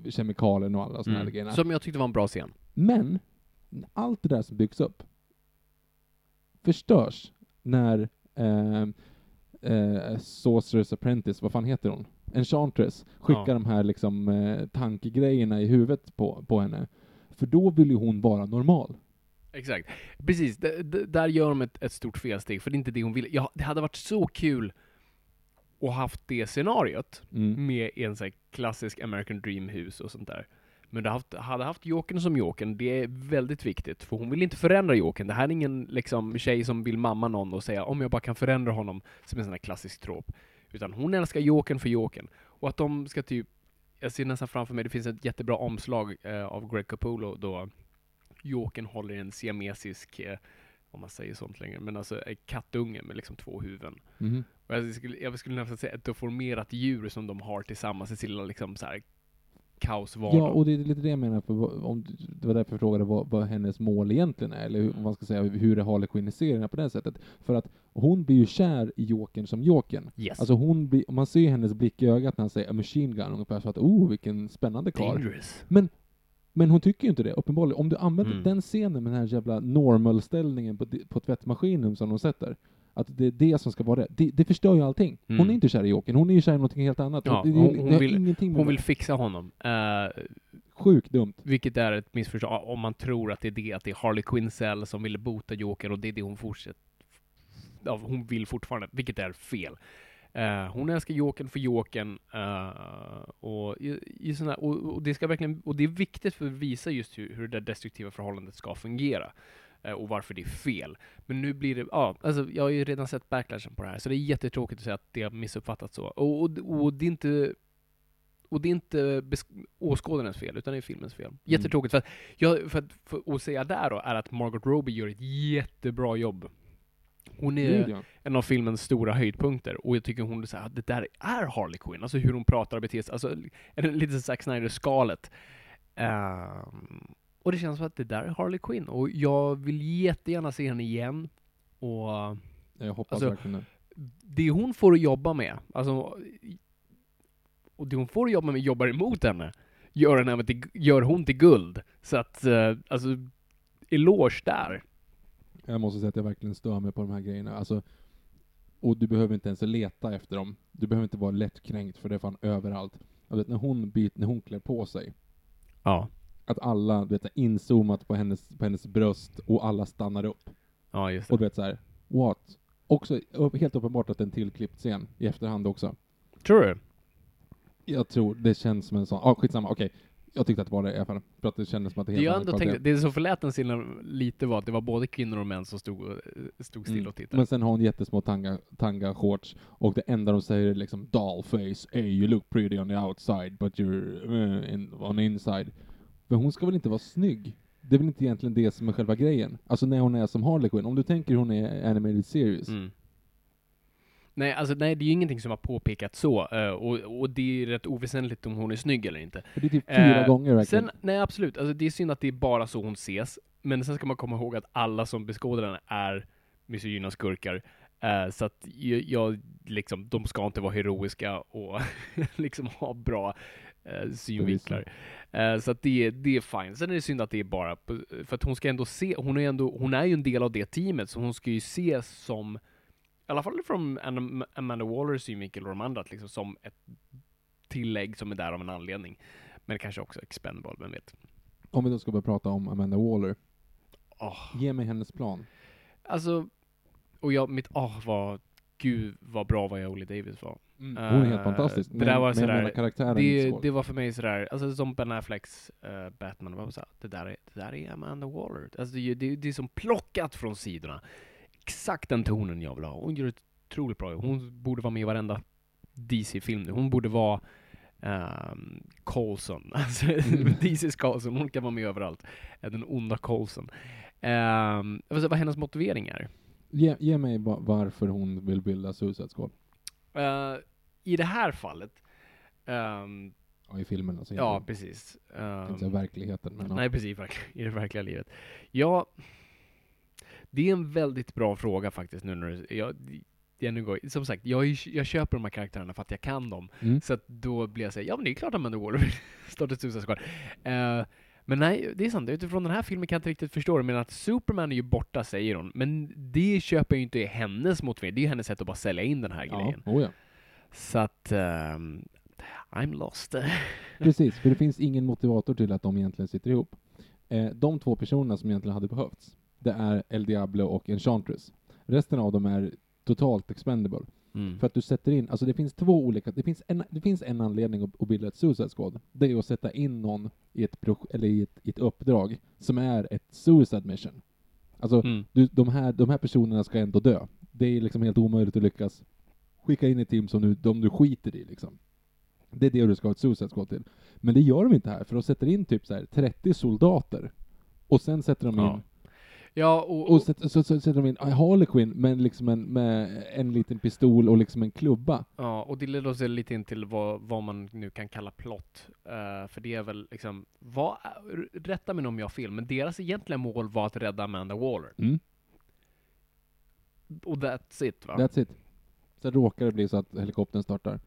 eh, kemikalierna och alla här Mm. grejerna. Som jag tyckte var en bra scen. Men, allt det där som byggs upp förstörs när eh, eh, Sorcerer's Apprentice, vad fan heter hon? Enchantress, skickar Ja. de här liksom eh, tankegrejerna i huvudet på, på henne. För då vill ju hon vara normal. Exakt. Precis, d- d- där gör de ett, ett stort felsteg, för det är inte det hon vill. Ja, det hade varit så kul att haft det scenariot Mm. med en sån klassisk American Dream-hus och sånt där. Men du haft, hade haft Jokern som Jokern, det är väldigt viktigt, för hon vill inte förändra Jokern. Det här är ingen liksom, tjej som vill mamma någon och säga om jag bara kan förändra honom, som en sån här klassisk trop. Utan hon älskar Jokern för Jokern. Och att de ska typ, jag ser nästan framför mig, det finns ett jättebra omslag eh, av Greg Capullo då Jokern håller en siamesisk, eh, om man säger sånt längre, men alltså en kattunge med liksom två huvuden. Mhm. Och jag skulle, jag skulle nästan säga ett deformerat djur som de har tillsammans i sin lilla liksom så här kaosvardag. Ja, och det är lite det jag menar, för om, det var därför jag frågade vad, vad hennes mål egentligen är, eller hur, om man ska säga hur är Harley Quinn i serien på det sättet. För att hon blir ju kär i Jokern som Jokern. yes. Alltså hon blir, man ser ju hennes blick i ögat när han säger a machine gun, ungefär så att oh, vilken spännande karl. Men, men hon tycker ju inte det, uppenbarligen. Om du använder Mm. den scenen med den här jävla normal-ställningen på, på tvättmaskinen som de sätter, att det är det som ska vara det, det, det förstör ju allting. Hon Mm. är inte kär i Jokern, hon är ju kär i någonting helt annat. Ja, det, det, hon- hon vill- Hon vill fixa honom. Eh, Sjukt dumt. vilket är ett missförstånd om man tror att det är det, att det är Harley Quinzel som ville bota Joker och det är det hon fortsätter... Ja, hon vill fortfarande, vilket är fel. Eh, hon älskar Jokern för Jokern eh, och, i, i såna, och, och det ska verkligen, och det är viktigt för att visa just hur, hur det destruktiva förhållandet ska fungera. Eh, och varför det är fel. Men nu blir det, ja, alltså jag har ju redan sett backlashen på det här, så det är jättetråkigt att säga att det har missuppfattats så. Och, och, och det är inte och det är inte åskådarens fel, utan det är filmens fel. Jättetråkigt. För att, jag, för att, för att säga där då, är att Margot Robbie gör ett jättebra jobb. Hon är Gud, ja. en av filmens stora höjdpunkter, och jag tycker hon så här, det där är Harley Quinn, alltså hur hon pratar och beter sig, alltså lite Zack Snyder-skalet. Ehm, och det känns som att det där är Harley Quinn, och jag vill jättegärna se henne igen. Och Jag hoppas Alltså, verkligen det. det hon får att jobba med, alltså, och det hon får att jobba med jobbar emot henne, gör, henne till, gör hon till guld. Så att, eh, alltså, eloge där. Jag måste säga att jag verkligen stör mig på de här grejerna. Alltså, och du behöver inte ens leta efter dem. Du behöver inte vara lättkränkt, för det är fan överallt. Jag vet, när hon byt, när hon klär på sig, Ja. Att alla, du vet, inzoomat på hennes, på hennes bröst och alla stannar upp. Ja, just Och det. du vet så här, what? Också helt uppenbart att det är en tillklippt scen i efterhand också. Tror du? Jag tror, det känns som en sån, ah, skitsamma, okej. Jag tyckte att det var det i alla fall. För att det kändes som att det helt jag ändå tänkte, det som förlät den scenen lite var att det var både kvinnor och män som stod, och- stod still Mm. och tittade. Men sen har hon jättesmå tanga, tanga shorts och det enda de säger är liksom doll face, hey you look pretty on the outside but you're uh, in, on the inside. Men hon ska väl inte vara snygg? Det är väl inte egentligen det som är själva grejen? Alltså när hon är som Harley Quinn, om du tänker hon är animated series. Mm. Nej, alltså nej, det är ju ingenting som har påpekats så, eh, och, och det är rätt oväsentligt om hon är snygg eller inte. Det är typ fyra Eh, gånger verkligen. Sen, nej absolut, alltså det är synd att det är bara så hon ses, men sen ska man komma ihåg att alla som beskådar henne är misogyna skurkar. Eh, så att jag, jag, liksom, de ska inte vara heroiska och liksom ha bra eh, synvinklar. Eh, så att det, det är fine. Sen är det synd att det är bara, för att hon ska ändå se, hon är, ändå, hon är ju en del av det teamet, så hon ska ju ses som, i alla fall från Amanda Wallers synvinkel och de andra, liksom, som ett tillägg som är där av en anledning. Men kanske också expendable, vem vet. Om vi då ska börja prata om Amanda Waller. Åh, Ge mig hennes plan. Alltså, och jag, mitt åh vad, gud vad bra vad Viola Davis var. Hon är helt Eh, fantastisk. det men, där var men sådär- Det, det var för mig sådär, alltså som Ben Afflecks eh, Batman, var så här, det, där är, det där är Amanda Waller. Alltså det, är- det, det är som plockat från sidorna. Exakt den tonen jag vill ha. Hon gör ett otroligt bra. Hon borde vara med i varenda DC-film nu. Hon borde vara um, Coulson. Alltså, Mm. DC's Coulson. Hon kan vara med överallt. Eh, Den onda Coulson. Um, säga vad hennes motivering är. Ge, ge mig va- varför hon vill bilda Suicide Squad. Eh, I det här fallet, ehm, Ja, i filmen alltså. ja precis. Ehm, inte säga verkligheten, men ja. Nej, precis. verk- I det verkliga livet. Ja, det är en väldigt bra fråga faktiskt nu när du, jag, jag som sagt, jag, jag köper de här karaktärerna för att jag kan dem. Mm. Så att då blir jag såhär, ja men det är klart att Amanda Waller vill starta ett Suicide Squad. Eh, men nej, det är sant. Utifrån den här filmen kan jag inte riktigt förstå det. Men att Superman är ju borta, säger hon. Men det köper jag ju inte är hennes motivering. Det är ju hennes sätt att bara sälja in den här Ja, grejen. oh ja. Så att, ehm, I'm lost. Precis, för det finns ingen motivator till att de egentligen sitter ihop. Eh, de två personerna som egentligen hade behövts, det är El Diablo och Enchantress. Resten av dem är totalt expendable. Mm. För att du sätter in, alltså det finns två olika, det finns en, det finns en anledning att, att bilda ett Suicide Squad. Det är att sätta in någon i ett, eller i ett, i ett uppdrag som är ett Suicide Mission. Alltså, Mm. du, de, här, de här personerna ska ändå dö. Det är liksom helt omöjligt att lyckas skicka in ett team som du, de du skiter i liksom. Det är det du ska ha ett Suicide Squad till. Men det gör de inte här, för de sätter in typ så här 30 soldater. Och sen sätter de in Ja. Ja, och, Och så, så, så sätter de in Harley Quinn med, liksom en, med en liten pistol och liksom en klubba. Ja, och det leder oss lite in till vad, vad man nu kan kalla plott. Eh, för det är väl liksom, vad, rätta mig om jag har fel, men deras egentliga mål var att rädda Amanda Waller. Mm. Och that's it va? That's it. Sen råkar det bli så att helikoptern startar.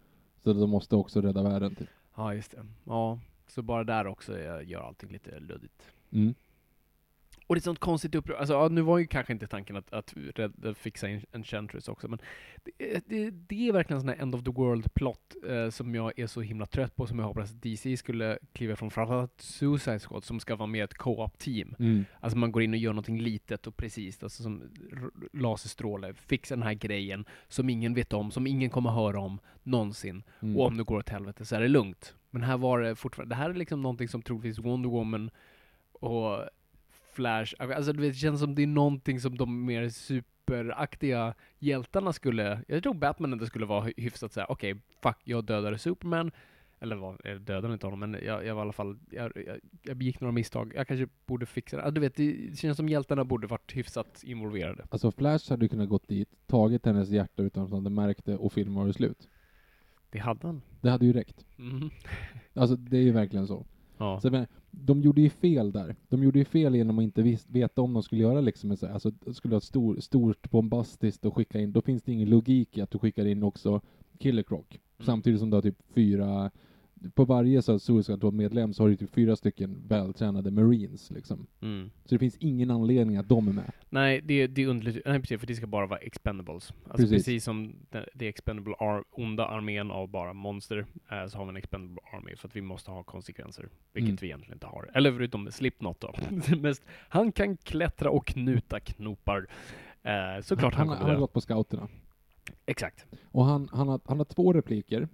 Så de måste också rädda världen typ. Ja, just det. Ja, så bara där också eh, gör allting lite luddigt. Mm. Och det är sånt konstigt uppror. Alltså, ja, nu var ju kanske inte tanken att, att rädda, fixa en Enchantress också, men det, det, det är verkligen en sån här end of the world-plott eh, som jag är så himla trött på, som jag hoppas att DC skulle kliva från framförallt Suicide Squad, som ska vara mer ett co-op-team. Mm. Alltså man går in och gör någonting litet och precis, alltså som laserstråle, fixar den här grejen som ingen vet om, som ingen kommer höra om någonsin. Mm. Och om det går åt helvete så är det lugnt. Men här var det fortfarande, det här är liksom någonting som troligtvis Wonder Woman och Flash, alltså du vet, det känns som det är någonting som de mer superaktiga hjältarna skulle, jag tror Batman inte skulle vara hy- hyfsat såhär, okej, fuck, jag dödade Superman, eller vad, jag dödade inte honom, men jag, jag var i alla fall, jag, jag, jag begick några misstag, jag kanske borde fixa det. Alltså, du vet, det känns som hjältarna borde varit hyfsat involverade. Alltså Flash hade ju kunnat gått dit, tagit hennes hjärta utan att hon hade märkt det och filmen var slut. Det hade han. Det hade ju räckt. Mhm. Alltså det är ju verkligen så. Ja. så men, de gjorde ju fel där. De gjorde ju fel genom att inte vis- veta om de skulle göra liksom en så här, alltså skulle ha ett stor, stort bombastiskt och skicka in, då finns det ingen logik i att du skickar in också Killer Croc. Samtidigt som du har typ fyra, på varje så Suicide så har du typ fyra stycken vältränade marines liksom. Mm. Så det finns ingen anledning att de är med. Nej, det, det är underligt. Nej, precis, för det ska bara vara expendables. Alltså Precis. precis, som det, expendable ar, onda armén av bara monster, eh, så har vi en expendable army för att vi måste ha konsekvenser. Vilket Mm. vi egentligen inte har. Eller förutom Slipknot då. Mest, han kan klättra och knuta knopar. Eh, såklart han, han, han kommer har gått på scouterna. Exakt. Och han, han, har, han har två repliker.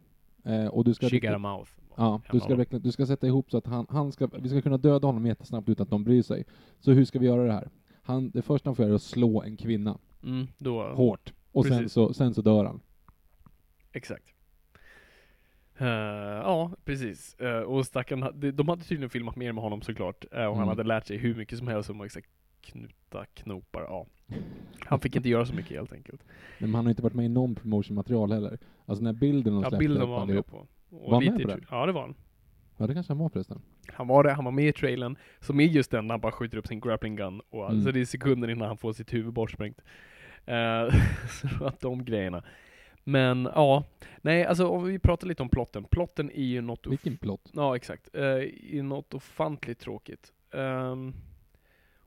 Eh, och du ska She got a mouth. Ja, du ska, verkligen, du ska sätta ihop så att han, han ska, vi ska kunna döda honom jättesnabbt utan att de bryr sig. Så hur ska vi göra det här? Han, det första han får göra är att slå en kvinna. Mm, då, Hårt. Och sen så, sen så dör han. Exakt. Eh, ja, precis. Uh, och stackarn, ha- de, de hade tydligen filmat mer med honom såklart. eh, och han Mm. hade lärt sig hur mycket som helst om att knuta knopar. Ja. Han fick inte göra så mycket helt enkelt. Men han har inte varit med i någon promotion-material heller. Alltså den här bilden de Ja, släppte bilden upp var han allihop. med på. Och Var han med på i den? tra- Ja, det var han. Ja, det kanske han var förresten. Han var det, han var med i trailern, som är just den när han bara skjuter upp sin grappling gun. Och Mm. alltså det är sekunder innan han får sitt huvud bortsprängt. Uh, så att de grejerna. Men ja, nej alltså om vi pratar lite om plotten. Plotten är ju något Vilken plott. Ja, exakt. Uh, är något ofantligt tråkigt. Ehm,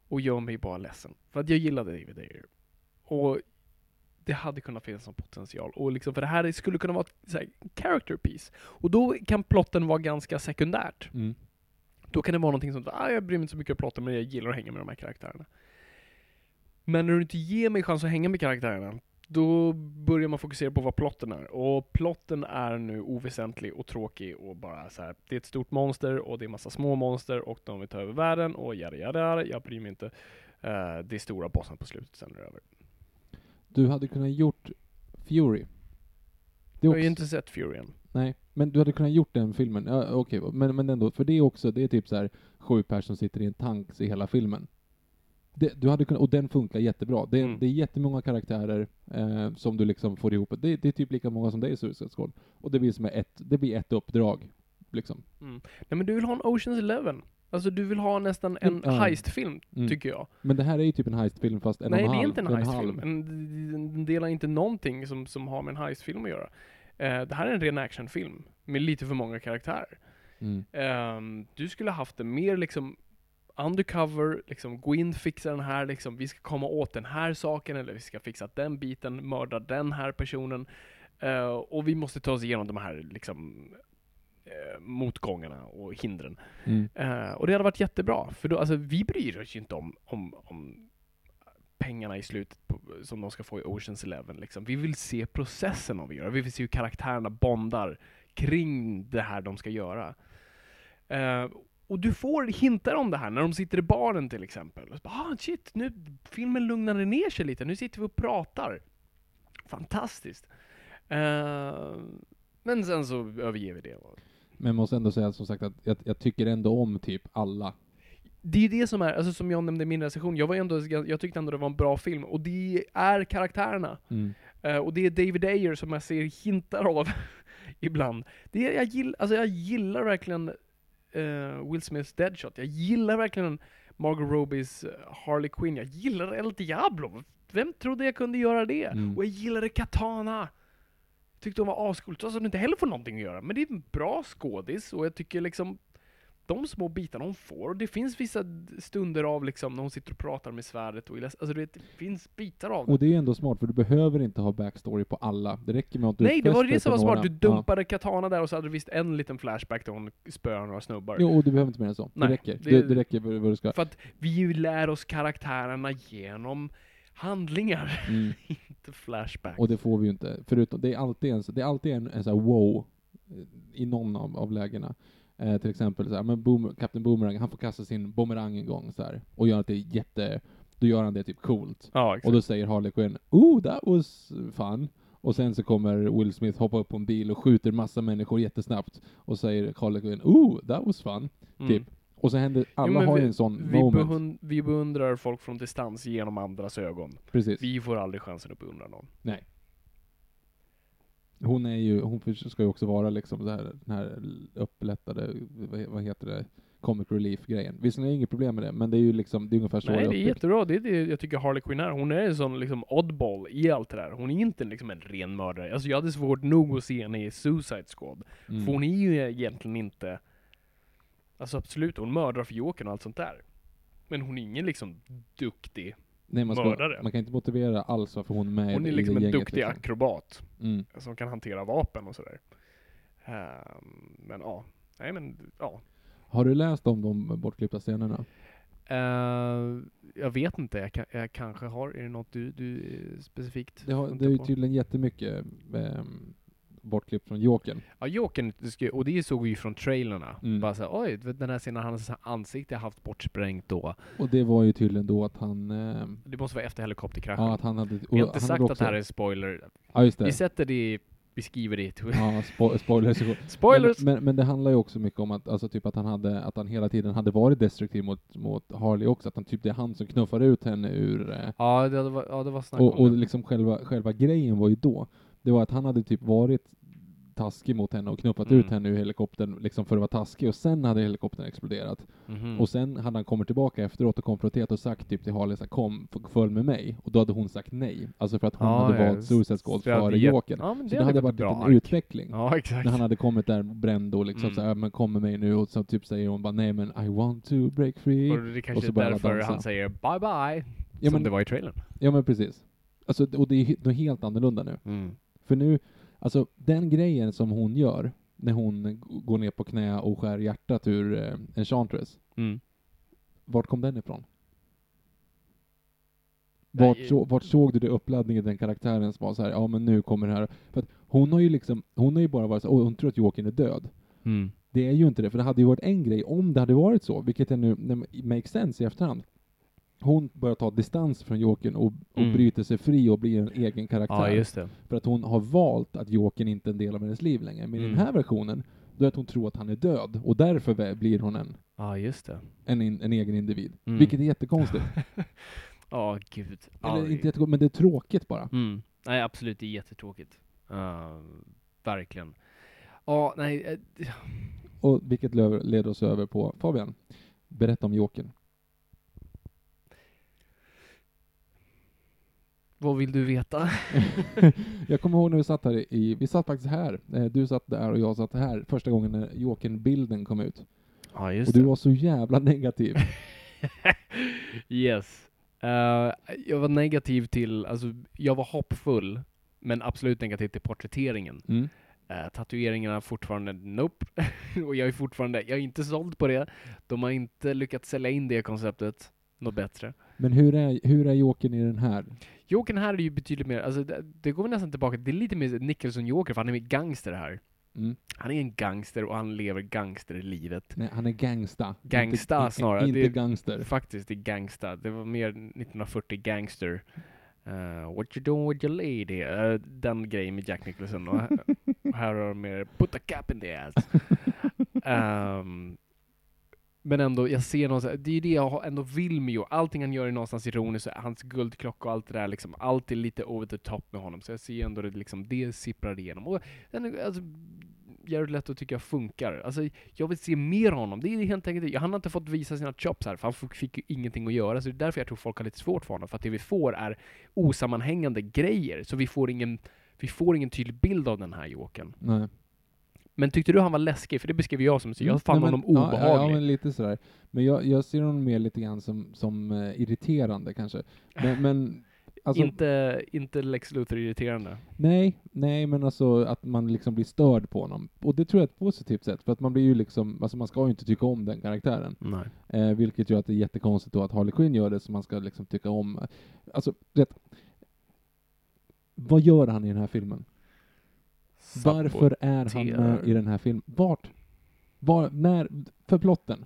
och gör mig bara ledsen. För att jag gillade David Ayer. Och det hade kunnat finnas en potential. Och liksom, för det här skulle kunna vara ett här, character piece. Och då kan plotten vara ganska sekundärt. Mm. Då kan det vara någonting som, ah, jag bryr mig inte så mycket om plotten, men jag gillar att hänga med de här karaktärerna. Men när du inte ger mig chans att hänga med karaktärerna, då börjar man fokusera på vad plotten är. Och plotten är nu oväsentlig och tråkig och bara så här. det är ett stort monster och det är massa små monster och de vill ta över världen och jada jada jag bryr mig inte. Eh, det är stora bossen på slutet, sen är det över. Du hade kunnat gjort Fury. Det Jag har ju inte sett Fury än. Nej, men du hade kunnat gjort den filmen. Ja, okej, men, men ändå, för det är också, det är typ så här sju personer som sitter i en tank i hela filmen. Det, du hade kunnat, och den funkar jättebra. Det, Mm. det är jättemånga karaktärer eh, som du liksom får ihop. Det, det är typ lika många som det är i Suicide Squad. Och det blir som ett, det blir ett uppdrag. Liksom. Mm. Nej men du vill ha en Oceans Eleven. Alltså du vill ha nästan en Mm, heistfilm, Mm. tycker jag. Men det här är ju typ en heistfilm fast en Nej, och det en är halv. inte en en heistfilm. En- Den delar inte någonting som, som har med en heistfilm att göra. Eh, det här är en ren actionfilm med lite för många karaktärer. Mm. Ehm, du skulle ha haft det mer liksom undercover, liksom gå in, fixa den här, liksom, vi ska komma åt den här saken, eller vi ska fixa den biten, mörda den här personen. Eh, och vi måste ta oss igenom de här liksom, motgångarna och hindren. Mm. Eh, och det hade varit jättebra, för då, alltså, vi bryr oss ju inte om, om, om pengarna i slutet på, som de ska få i Oceans Eleven. Liksom. Vi vill se processen de vill göra. Vi vill se hur karaktärerna bondar kring det här de ska göra. Eh, och du får hintar om det här när de sitter i baren till exempel. Och så bara, ah, shit, nu filmen lugnade ner sig lite. Nu sitter vi och pratar. Fantastiskt. Eh, men sen så överger vi det. Men jag måste ändå säga som sagt att jag, jag tycker ändå om typ alla. det är det som är, alltså som jag nämnde i min recension, jag var ändå, jag tyckte ändå det var en bra film, och det är karaktärerna. Mm. Eh, och det är David Ayer som jag ser hintar av ibland. Det är, jag, gill, alltså jag gillar verkligen eh, Will Smiths Deadshot, jag gillar verkligen Margot Robbies eh, Harley Quinn, jag gillar El Diablo. Vem trodde jag kunde göra det? Mm. Och jag gillade Katana. Tyckte hon var ascool, trots att hon inte heller får någonting att göra. Men det är en bra skådis, och jag tycker liksom de små bitarna hon får, och det finns vissa stunder av liksom när hon sitter och pratar med svärdet och alltså det finns bitar av det. Och det är ändå smart, för du behöver inte ha backstory på alla. Det räcker med att du Nej, det var det som var smart. Du dumpade Katana där och så hade du visst en liten flashback där hon spöar några snubbar. Ja. Jo, och du behöver inte mer än så. Nej, det räcker. det- Det, det räcker vad du ska. För att vi lär oss karaktärerna genom handlingar, Mm. inte flashbacks. Och det får vi ju inte. Förutom, det är alltid en, det är alltid en, en här wow eh, i någon av, av lägena. Eh, till exempel så här, men boom, Captain Boomerang, han får kasta sin bumerang en gång så här, och gör det jätte, då gör han det typ coolt. ja. Och då säger Harley Quinn, oh that was fun. Och sen så kommer Will Smith hoppa upp på en bil och skjuter massa människor jättesnabbt. Och säger Harley Quinn, oh that was fun. Mm. Typ. Och så händer, alla Jo, har vi- en sån vi, moment. behund, vi beundrar folk från distans genom andras ögon. Precis. Vi får aldrig chansen att beundra någon. Nej. Hon är ju, hon ska ju också vara liksom det här, den här upplättade, vad, heter det, comic relief-grejen. Visserligen är det inget problem med det, men det är ju liksom, det är ungefär så Nej, det är jättebra. Det är det jag tycker Harley Quinn är. Hon är en sån liksom oddball i allt det där. Hon är inte liksom en ren mördare. Alltså jag hade svårt nog att se henne i Suicide Squad. Mm. För hon är ju egentligen inte... Alltså absolut, hon mördar för Jokern och allt sånt där. Men hon är ingen liksom duktig. Nej, man, ska, mördare. man kan inte motivera alls varför hon är med Hon är liksom en duktig liksom. akrobat. Mm. Som kan hantera vapen och sådär. Ehm, men ja. Nej men, ja. Har du läst om de bortklippta scenerna? Eh, jag vet inte, jag, kan, jag kanske har, är det något du, du specifikt Det, har, det är ju tydligen jättemycket ehm, bortklippt från Jokern. Ja, Jokern, och det såg vi ju från trailerna. Mm. Bara såhär, oj, den här scenen, hans ansikte haft bortsprängt då. Och det var ju tydligen då att han, ehm, Det måste vara efter helikopterkraschen. ja att han hade... vi har och inte sagt hade att det här är spoiler. Ja just det. Vi sätter det i, vi skriver det. Ja, spo spoilers. Spoilers! Men, men, men det handlar ju också mycket om att, alltså typ att han hade, att han hela tiden hade varit destruktiv mot, mot Harley också, att han typ det är han som knuffar ut henne ur, eh, Ja, det var, ja, det var snack och, om och det. liksom själva, själva grejen var ju då, det var att han hade typ varit taskig mot henne och knuffat Mm. ut henne ur helikoptern liksom för att vara taskig och sen hade helikoptern exploderat. Mhm. Och sen hade han kommit tillbaka efteråt och konfronterat och sagt typ till Harley så här, kom, följ med mig. Och då hade hon sagt nej. Alltså för att hon Ja, hade ja, valt Suicide Squad så det hade före Jokern. Ja, Så det det hade varit en ark. utveckling. Ja, exakt. När han hade kommit där bränd och liksom Mm. såhär, men kom med mig nu och så typ säger hon bara nej men I want to break free. Och det kanske så är därför dansa. han säger bye bye, Ja som men, det var i trailern. ja men precis. Alltså, och det är he- något helt annorlunda nu. Mm. För nu, alltså den grejen som hon gör, när hon går ner på knä och skär hjärtat ur eh, Enchantress, Mm. vart kom den ifrån? Vart, Nej, så, vart såg du det uppladdningen i den karaktären som var så här, ja men nu kommer det här. För att hon har ju liksom, hon har ju bara varit så oh, hon tror att Jokern är död. Mm. Det är ju inte det, för det hade ju varit en grej om det hade varit så, vilket nu, nu makes sense i efterhand. Hon börjar ta distans från Jokern och, och Mm. bryter sig fri och blir en egen karaktär. Ja. För att hon har valt att Jokern inte är en del av hennes liv längre. Men i Mm. den här versionen, då är att hon tror att han är död, och därför blir hon en, Ja, en, in, en egen individ. Mm. Vilket är jättekonstigt. Ja, gud. Ja, Eller det- inte jättekonstigt, men det är tråkigt bara. Mm. Nej, absolut, det är jättetråkigt. Uh, verkligen. Ja, nej. eh, Och vilket leder oss över på, Fabian, berätta om Jokern. Vad vill du veta? jag kommer ihåg när vi satt här i, vi satt faktiskt här, Eh, du satt där och jag satt här, första gången när Jokern-bilden kom ut. Ja, just Och du var så jävla negativ. yes. Eh, jag var negativ till, alltså jag var hoppfull, men absolut negativ till porträtteringen. Mm. Uh, tatueringarna fortfarande nope. och jag är fortfarande, jag är inte såld på det. De har inte lyckats sälja in det konceptet något bättre. Men hur är, hur är Jokern i den här? Jokern här är ju betydligt mer, alltså det, det går nästan tillbaka, det är lite mer Nicholson-Joker, för han är mer gangster här. Mm. Han är en gangster och han lever gangsterlivet. Nej, han är gangsta. Gangsta inte, snarare. Inte Det- gangster. Faktiskt, det är gangsta. Det var mer 1940 gangster. Uh, what you doing with your lady? Eh, den grejen med Jack Nicholson. Och här, har de mer put a cap in the ass. Ehm, Men ändå, jag ser någonstans, det är ju det jag har- ändå vill med Joe. Allting han gör är någonstans ironiskt, och hans guldklocka och allt det där liksom, allt är lite over the top med honom. Så jag ser ändå det liksom, det sipprar igenom. Och den, är- alltså, Jared Leto tycker jag funkar. Alltså, jag vill se mer av honom. Det är helt enkelt det. Han har inte fått visa sina chops här, för han fick- fick ju ingenting att göra. Så det är därför jag tror folk har lite svårt för honom. För att det vi får är osammanhängande grejer. Så vi får ingen, vi får ingen tydlig bild av den här Jokern. Nej. Men tyckte du han var läskig? För det beskrev jag som så. Jag fann Mm. Nej, men- honom obehaglig. Ja, ja, men lite sådär. Men jag, jag ser honom mer lite grann som, som eh, irriterande kanske. Men, men alltså, inte, inte Lex Luthor irriterande. nej, nej, men alltså att man liksom blir störd på honom. Och det tror jag är ett positivt sätt, för att man blir ju liksom, alltså man ska ju inte tycka om den karaktären. Nej. Eh, vilket gör att det är jättekonstigt då att Harley Quinn gör det, så man ska liksom tycka om. Alltså, vet, vad gör han i den här filmen? Varför är han med i den här filmen? Vart? Var, när, för plotten?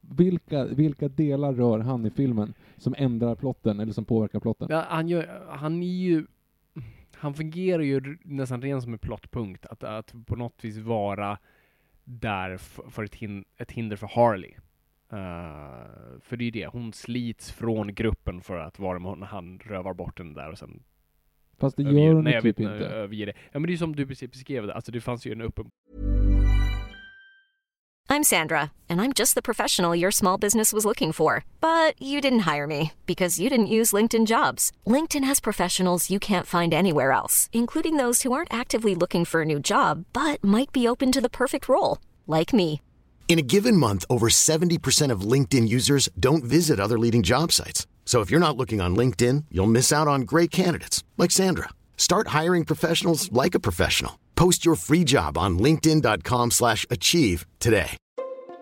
Vilka, vilka delar rör han i filmen som ändrar plotten, eller som påverkar plotten? Ja, han, gör, han är ju... Han fungerar ju nästan ren som en plottpunkt. Att, att på något vis vara där för ett, hin ett hinder för Harley. Eh, för det är ju det, hon slits från gruppen för att vara med honom han rövar bort den där och sen Fast det gör hon ju typ vet, inte. överger det. Ja men det är som du precis beskrev det, alltså det fanns ju en uppen... I'm Sandra, and I'm just the professional your small business was looking for. But you didn't hire me because you didn't use LinkedIn jobs. LinkedIn has professionals you can't find anywhere else, including those who aren't actively looking for a new job but might be open to the perfect role, like me. In a given month, over 70% of LinkedIn users don't visit other leading job sites. So if you're not looking on LinkedIn, you'll miss out on great candidates like Sandra. Start hiring professionals like a professional. Post your free job on linkedin.com/achieve today.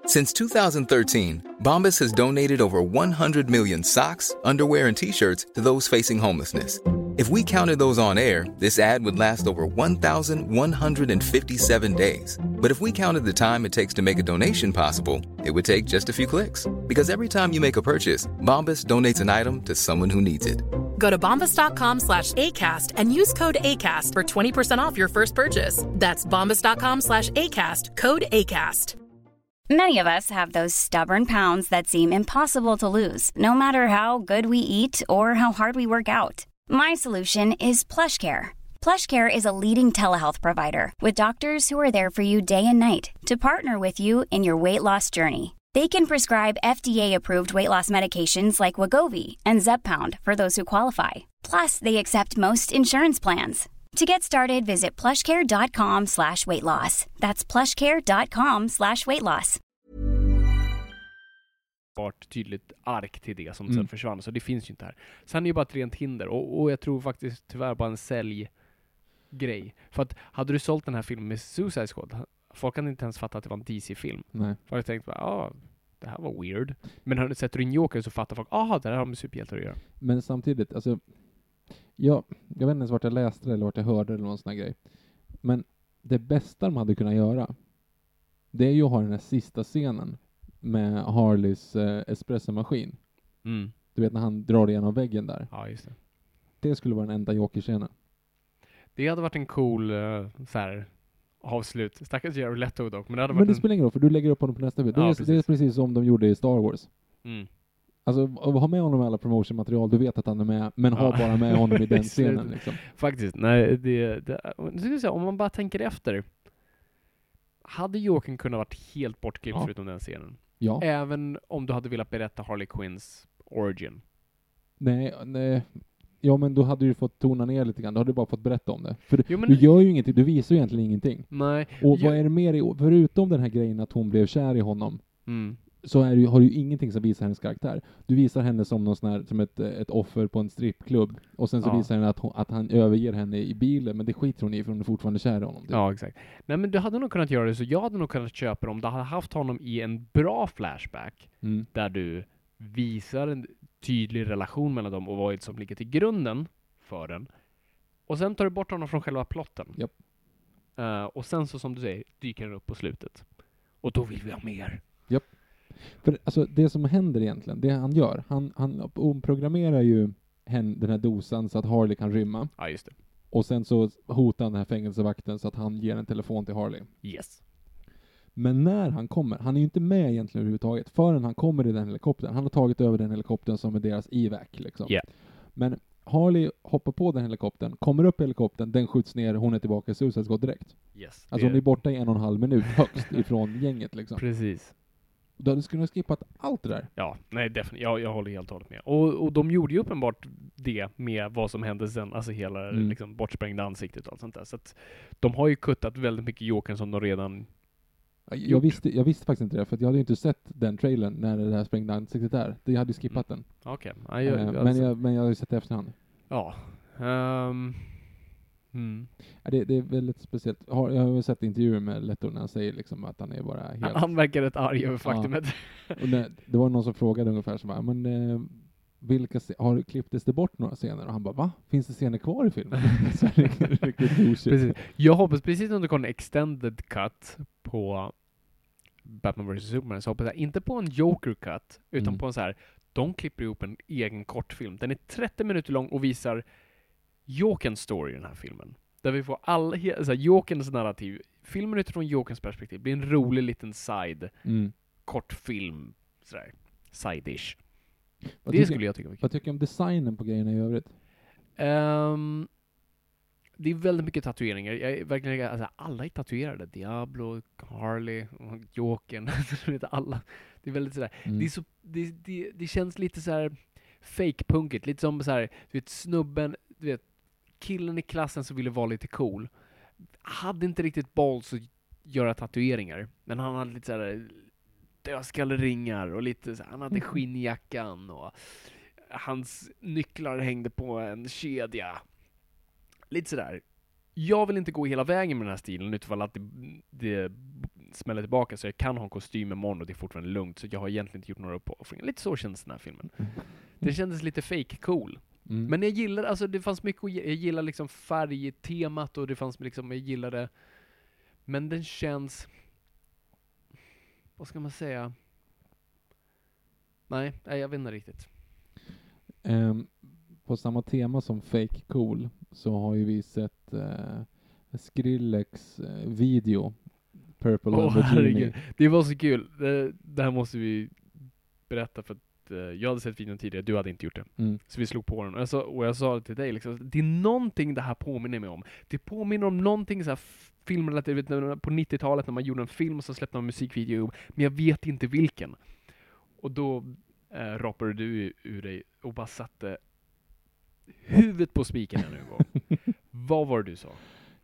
Since 2013, Bombas has donated over 100 million socks, underwear, and t shirts to those facing homelessness. If we counted those on air, this ad would last over 1,157 days. But if we counted the time it takes to make a donation possible, it would take just a few clicks. Because every time you make a purchase, Bombas donates an item to someone who needs it. Go to bombas.com slash ACAST and use code ACAST for 20% off your first purchase. That's bombas.com slash ACAST, code ACAST. Many of us have those stubborn pounds that seem impossible to lose, no matter how good we eat or how hard we work out. My solution is PlushCare. PlushCare is a leading telehealth provider with doctors who are there for you day and night to partner with you in your weight loss journey. They can prescribe FDA-approved weight loss medications like Wagovi and Zepbound for those who qualify. Plus, they accept most insurance plans. To get started, visit plushcare.com slash weight loss. That's plushcare.com slash weight loss. vart tydligt ark till det som Mm. sen försvann, så det finns ju inte här. Sen är det ju bara ett rent hinder, och, och jag tror faktiskt tyvärr bara en säljgrej. För att hade du sålt den här filmen med Suicide Squad, folk hade inte ens fattat att det var en DC-film. Folk hade tänkt bara, ja, det här var weird. Men när du sätter in Joker så fattar folk, aha, det här har med superhjältar att göra. Men samtidigt, alltså, jag, jag vet inte ens vart jag läste det eller vart jag hörde det eller någon sån här grej. Men det bästa de hade kunnat göra, det är ju att ha den här sista scenen med Harleys eh, espressomaskin. Mm. Du vet när han drar igenom väggen där. Ja, just det. Det skulle vara den enda Joker-scenen. Det hade varit en cool, uh, så här, avslut. Stackars Jared Leto dock, men det hade Men varit det en... spelar ingen roll, för du lägger upp honom på nästa bild. Det, Ja, är, det är precis. precis som de gjorde i Star Wars. Mm. Alltså, ha med honom i alla promotionmaterial, du vet att han är med, men ha Ja. bara med honom i den scenen liksom. Faktiskt, nej, det, det se, om man bara tänker efter. Hade Jokern kunnat varit helt bortklippt Ja. förutom den scenen? Ja. Även om du hade velat berätta Harley Quinns origin. Nej, nej. Ja, men då hade du fått tona ner lite grann. Då hade du bara fått berätta om det. För du, Jo, men- du gör ju ingenting, du visar ju egentligen ingenting. Nej. Och jag- vad är det mer i, förutom den här grejen att hon blev kär i honom, Mm. så är det har du ju ingenting som visar hennes karaktär. Du visar henne som någon sån här, som ett, ett offer på en strippklubb. Och sen så Ja. visar henne att, hon, att han överger henne i bilen, men det skiter hon i för hon är fortfarande kär i honom. typ. Ja, exakt. Nej, men du hade nog kunnat göra det så. Jag hade nog kunnat köpa det om du hade haft honom i en bra flashback Mm. där du visar en tydlig relation mellan dem och vad som ligger till grunden för den. Och sen tar du bort honom från själva plotten. Japp. Eh, och sen så som du säger, dyker den upp på slutet. Och då vill vi ha mer. För alltså, det som händer egentligen, det han gör, han, han omprogrammerar ju hen, den här dosan så att Harley kan rymma. Ja, just det. Och sen så hotar han den här fängelsevakten så att han ger en telefon till Harley. Yes. Men när han kommer, han är ju inte med egentligen överhuvudtaget, förrän han kommer i den helikoptern. Han har tagit över den helikoptern som är deras evac liksom. Ja. Men Harley hoppar på den helikoptern, kommer upp i helikoptern, den skjuts ner, hon är tillbaka i Suicide Squad direkt. Yes. Alltså hon är borta i en och en halv minut högst ifrån gänget liksom. Precis. Du hade kunnat skippat allt det där. Ja, nej definitivt. Jag, jag håller helt och hållet med. Och, och de gjorde ju uppenbart det med vad som hände sen, alltså hela Mm. liksom, bortsprängda ansiktet och allt sånt där. Så att de har ju kuttat väldigt mycket Jokern som de redan... Jag visste, jag visste faktiskt inte det, för att jag hade ju inte sett den trailern när det här sprängda ansiktet är. Det- Jag hade ju skippat den. Okej. Ja, jag, Eh, jag, men, jag, men jag har ju sett det efterhand. Ja. Ehm, mm. Ja, det, det är väldigt speciellt. Har, jag har ju sett intervjuer med Leto när han säger liksom att han är bara helt... Han, verkar rätt arg över faktumet. Och när, det var någon som frågade ungefär så bara, men eh, vilka har klipptes det bort några scener? Och han bara, va? Finns det scener kvar i filmen? här riktigt, riktigt. Precis. Jag hoppas, precis som det kom en extended cut på Batman vs Superman, så hoppas jag inte på en Joker cut, utan Mm. på en så här. de klipper ihop en egen kortfilm. Den är 30 minuter lång och visar Jokerns story i den här filmen. Där vi får alla, he- så här, Jokerns narrativ. Filmen utifrån Jokerns perspektiv blir en rolig liten side, Mm. kortfilm, sådär, side-ish. Vad Det tycker- skulle jag tycka var kul. Vad tycker du om designen på grejerna i övrigt? Ehm, det är väldigt mycket tatueringar. Jag är verkligen, alltså, alla är tatuerade. Diablo, Harley, Jokern. Vet, alla. Det är väldigt sådär. Mm. Det, är så, det, det, det känns lite så här fake-punkigt. Lite som så här, du vet snubben, du vet killen i klassen som ville vara lite cool. Hade inte riktigt balls att göra tatueringar. Men han hade lite såhär dödskalleringar och lite så här, han hade skinnjackan och hans nycklar hängde på en kedja. Lite sådär. Jag vill inte gå hela vägen med den här stilen utifall att det, det smäller tillbaka så jag kan ha en kostym imorgon och det är fortfarande lugnt så jag har egentligen inte gjort några uppoffringar. Lite så känns den här filmen. Den kändes lite fake cool. Mm. Men jag gillar, alltså det fanns mycket jag gillar liksom färgtemat och det fanns liksom, jag gillade Men den känns Vad ska man säga? Nej, nej jag vet inte riktigt. På samma tema som Fake Cool så har ju vi sett uh, Skrillex eh, video Purple Åh Lamborghini. det var så kul. Det, det här måste vi berätta för att eh, jag hade sett videon tidigare, du hade inte gjort det. Mm. Så vi slog på den och jag sa, och jag sa till dig liksom, det är någonting det här påminner mig om. Det påminner om någonting så här filmrelaterat, på 90-talet när man gjorde en film och så släppte man en musikvideo, men jag vet inte vilken. Och då eh, rapade du ur dig och bara satte huvudet på spiken ännu en gång. Vad var det du sa?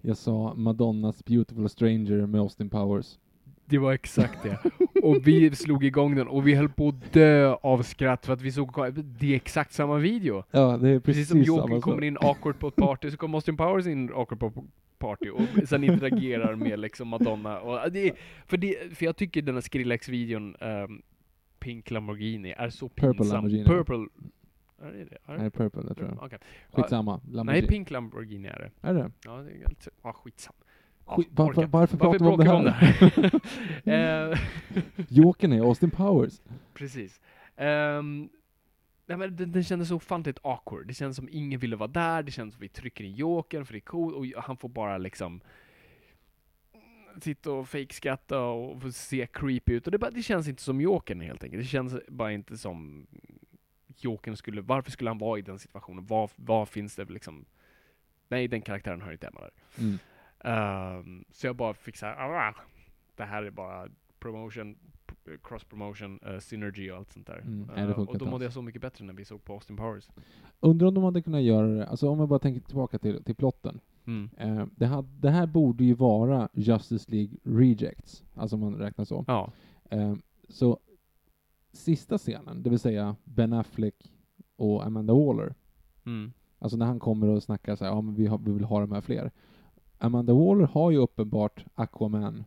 Jag sa Madonnas Beautiful Stranger med Austin Powers. Det var exakt det. Och vi slog igång den och vi höll på att dö av skratt för att vi såg, det är exakt samma video. Ja, det är Precis, precis, som Joker kommer in awkward på ett party, så kommer Austin Powers in awkward på party och sen interagerar med liksom Madonna. Och det, för, det, för jag tycker den här Skrillex-videon, ehm, Pink Lamborghini, är så Purple pinsam. Lamborghini. Purple. Är det det? Är det? Nej, Purple, det tror jag. Okej. Skitsamma. Nej, Lamborghini. Pink Lamborghini är det. Är det? Ja, det är helt, ja, skitsam. Ja, Skit, var, orkar. var, varför Varför pratar vi om det om här? det här? Eh, Jokern är Austin Powers. Precis. Ehm, nej, men den, den kändes så ofantligt awkward. Det kändes som ingen ville vara där, det känns som vi trycker in jokern för det är coolt, och han får bara liksom sitta och fejkskratta och se creepy ut. Och det, bara, det känns inte som jokern helt enkelt. Det känns bara inte som jokern skulle, varför skulle han vara i den situationen? Vad, vad finns det liksom? Nej, den karaktären hör inte hemma där. Mm. Ehm, så jag bara fick såhär, ah, det här är bara promotion, cross promotion, uh, synergy och allt sånt där. Mm, funkar och då mådde jag så mycket bättre när vi såg på Austin Powers. Undrar om de hade kunnat göra det, alltså om jag bara tänker tillbaka till, till plotten. Mm. Eh, det, hade, det här borde ju vara Justice League Rejects, alltså om man räknar så. Ja. Eh, så sista scenen, det vill säga Ben Affleck och Amanda Waller, Mm. alltså när han kommer och snackar så här, ja men vi, har, vi vill ha de här fler. Amanda Waller har ju uppenbart Aquaman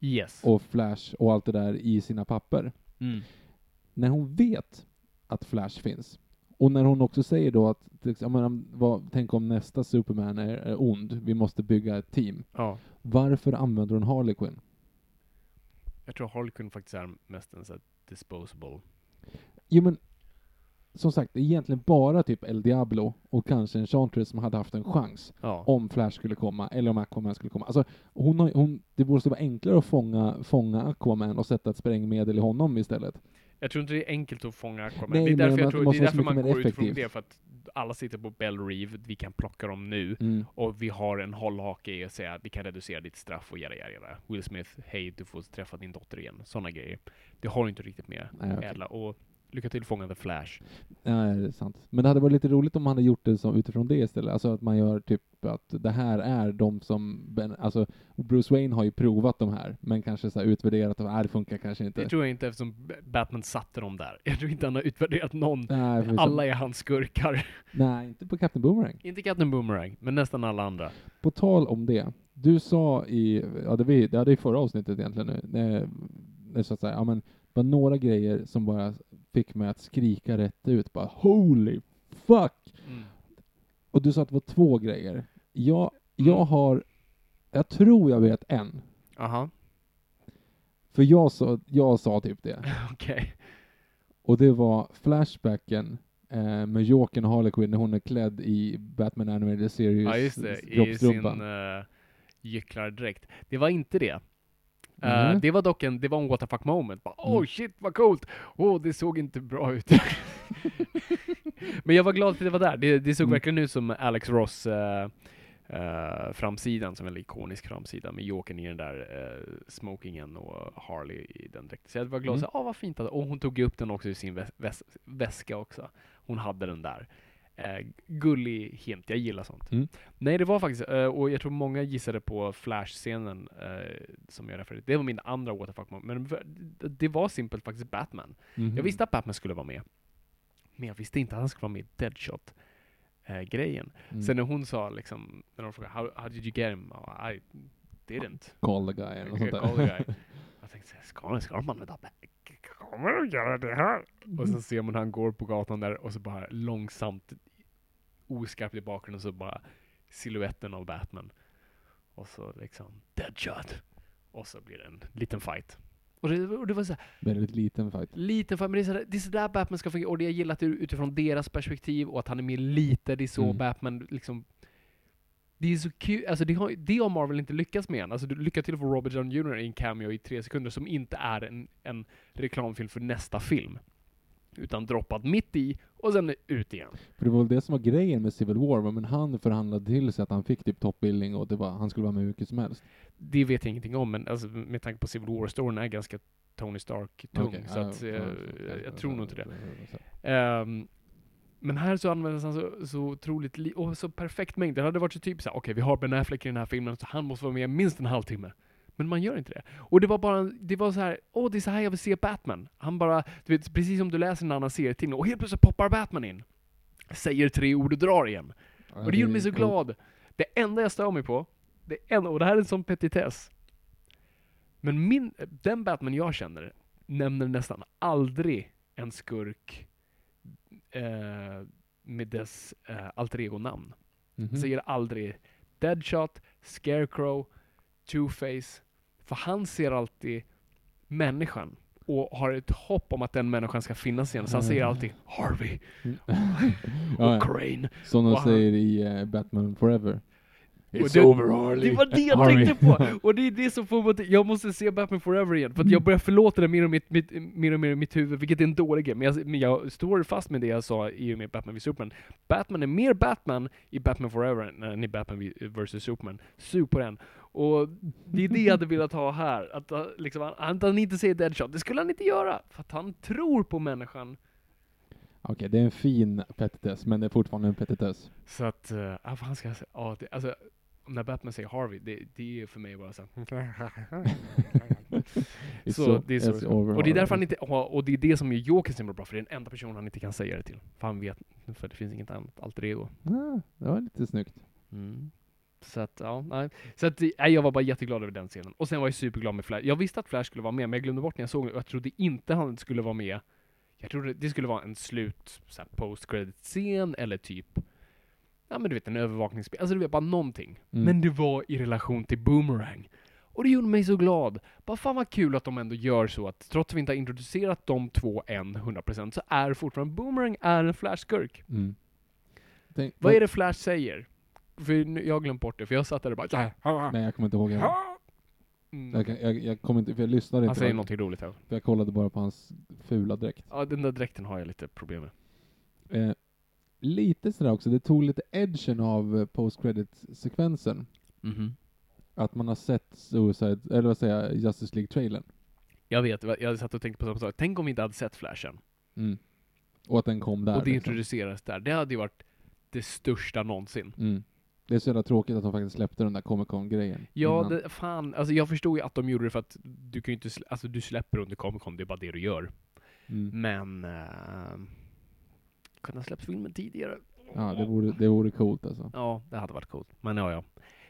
Yes. och Flash och allt det där i sina papper. Mm. När hon vet att Flash finns, och när hon också säger då att, till exempel, ja, men, vad, tänk om nästa Superman är, är ond, vi måste bygga ett team. Ja. Varför använder hon Harley Quinn? Jag tror Harley Quinn faktiskt är mest en här disposable. Jo men, som sagt, det är egentligen bara typ El Diablo och kanske en Chantress som hade haft en chans Ja. om Flash skulle komma, eller om Aquaman skulle komma. Alltså, hon har, hon, det borde vara enklare att fånga, fånga Aquaman och sätta ett sprängmedel i honom istället. Jag tror inte det är enkelt att fånga Aquaman. Nej, det är därför, man- jag tror, det är därför man går ut från effektivt. det, för att alla sitter på Bell Reeve, vi kan plocka dem nu, Mm. och vi har en hållhake i att säga att vi kan reducera ditt straff och göra göra. Will Smith, hej du får träffa din dotter igen. Sådana grejer. Det har du inte riktigt med Nej, ädla. Och lycka till fånga The Flash. Nej, det är sant. Men det hade varit lite roligt om man hade gjort det som, utifrån det istället. Alltså att man gör typ att det här är de som, ben, alltså Bruce Wayne har ju provat de här, men kanske så utvärderat att äh, det funkar kanske inte. Det tror jag inte eftersom Batman satte dem där. Jag tror inte han har utvärderat någon. Nej, för Alla är hans skurkar. Nej, inte på Captain Boomerang. inte Captain Boomerang, men nästan alla andra. På tal om det, du sa i, ja det, vi, ja, det är förra avsnittet egentligen nu, när, när så att säga, ja men, var några grejer som bara fick mig att skrika rätt ut, bara holy fuck! Mm. Och du sa att det var två grejer. Jag, Mm. jag har, jag tror jag vet en. Aha, För jag sa, jag sa typ det. okej. Och det var Flashbacken eh, med Jokern och Harley Quinn när hon är klädd i Batman Animated Series Ja just det, i sin uh, gycklardräkt. Det var inte det. Uh, Mhm. Det var dock en, det var en what the fuck moment. Bara, oh Mm. shit vad coolt! Åh, det såg inte bra ut. Men jag var glad för det var där. Det, det såg Mm. verkligen ut som Alex Ross eh, eh, framsidan, som en ikonisk framsida med Jokern i den där eh, smokingen och Harley i den dräkten. Så jag var glad, Mm. så, ah, vad fint. att- Och hon tog upp den också i sin väs väs väska också. Hon hade den där. Eh, gullig hint, jag gillar sånt. Mm. Nej, det var faktiskt, eh, och jag tror många gissade på Flash-scenen eh, som jag refererade Det var min andra what the fuck moment. Men det- var simpelt faktiskt Batman. Mhm. Jag visste att Batman skulle vara med. Men jag visste inte att han skulle vara med i Deadshot-grejen. Mm. Sen när hon sa liksom, när de frågade how, how did you get him? Oh, I didn't. Call the guy eller sånt. Call the guy. Jag tänkte, ska, ska de använda Kommer de göra det här? Och sen ser man han går på gatan där och så bara långsamt, oskarpt i bakgrunden så bara siluetten av Batman. Och så liksom, Deadshot. Och så blir det en liten fight. Och det, och det var så här, Väldigt liten fight. liten fight, men det är, sådär, det är sådär Batman ska fungera. Och det jag gillar att det är utifrån deras perspektiv och att han är med lite, det är så Mm. Batman liksom det är så kul, alltså det har, det har Marvel inte lyckats med än. Alltså du lyckas till att få Robert Downey Jr. i en cameo i tre sekunder som inte är en, en reklamfilm för nästa film. Utan droppad mitt i och sen ut igen. För det var väl det som var grejen med Civil War, men han förhandlade till sig att han fick typ toppbilling och det var, han skulle vara med hur mycket som helst. Det vet jag ingenting om, men alltså, med tanke på Civil War-storyn är ganska Tony Stark-tung. Okej, så att, eh, ja, jag tror nog inte det. Ehm, men här så användes han så, så otroligt, li- och så perfekt mängd. Det hade varit så typ såhär, okej vi har Ben Affleck i den här filmen, så han måste vara med minst en halvtimme. Men man gör inte det. Och det var bara, det var så här, åh det är så här jag vill se Batman. Han bara, du vet, precis som du läser en annan serietidning, och helt plötsligt poppar Batman in. Säger tre ord och drar igen. Ja, Och det gjorde mig så glad. Det enda jag stör mig på, det enda, och det här är en sån petitess. Men min, den Batman jag känner nämner nästan aldrig en skurk eh, med dess eh, alter ego-namn. Mhm. Säger aldrig Deadshot, Scarecrow, Two-Face. För han ser alltid människan och har ett hopp om att den människan ska finnas igen. Så han säger alltid Harvey och ja, ja. Crane. Som de och säger i eh, Batman Forever. Och det- Det var det jag Harvey. tänkte på! Och det är det som får mig att, jag måste se Batman Forever igen, för jag börjar förlåta det mer och, mitt, mitt, mer och mer i mitt huvud, vilket är en dålig grej. Men jag, men jag står fast med det jag sa i och med Batman vs Superman. Batman är mer Batman i Batman Forever än i Batman vs Superman. Sug på den. Och det är det jag hade velat ha här. Att uh, liksom, han, han, han inte säger Deadshot, det skulle han inte göra. För att han tror på människan. Okej, det är en fin petitess, men det är fortfarande en petitess. Så att, uh, fan ska? Ja, det, alltså, när Batman säger Harvey, det, det är för mig bara så så, so- det är så. och det är därför han inte, och det är det som gör Joker så bra, för det är den enda personen han inte kan säga det till. För han vet, för det finns inget annat alter ego. Ah, det var lite snyggt. Mm. Så att, ja, nej. Så att, nej, jag var bara jätteglad över den scenen. Och sen var jag superglad med Flash. Jag visste att Flash skulle vara med, men jag glömde bort när jag såg det. och Jag trodde inte han skulle vara med. Jag trodde det skulle vara en slut, så här, post-credit-scen, eller typ, ja men du vet en övervakningsspel, alltså du vet bara någonting. Mm. Men det var i relation till Boomerang. Och det gjorde mig så glad. Bara fan vad kul att de ändå gör så att trots att vi inte har introducerat de två än 100% så är fortfarande Boomerang är en Flash-skurk. Mm. Tänk, Vad är det Flash säger? För nu- jag har glömt bort det, för jag satt där och bara Nej, jag kommer inte ihåg. heller. Mm. Jag, jag, jag kommer inte, för jag lyssnade Han inte. säger på- någonting roligt här. För jag kollade bara på hans fula dräkt. Ja, den där dräkten har jag lite problem med. Eh, lite sådär också, det tog lite edgen av eh, post credit-sekvensen. Mhm. Att man har sett Suicide, eller vad säger jag, Justice League-trailern. Jag vet, jag satt och tänkte på samma sak. Tänk om vi inte hade sett Flashen. Mm. Och att den kom där. och det liksom. där. Det hade ju varit det största någonsin. Mm. Det är så jävla tråkigt att de faktiskt släppte den där Comic Con-grejen. Ja, det, fan. Alltså jag förstod ju att de gjorde det för att du kan ju inte, alltså du släpper under Comic Con, det är bara det du gör. Mm. Men... Uh, kunna släppt filmen tidigare. Ja, det vore, det vore coolt alltså. Ja, det hade varit coolt. Men ja, ja.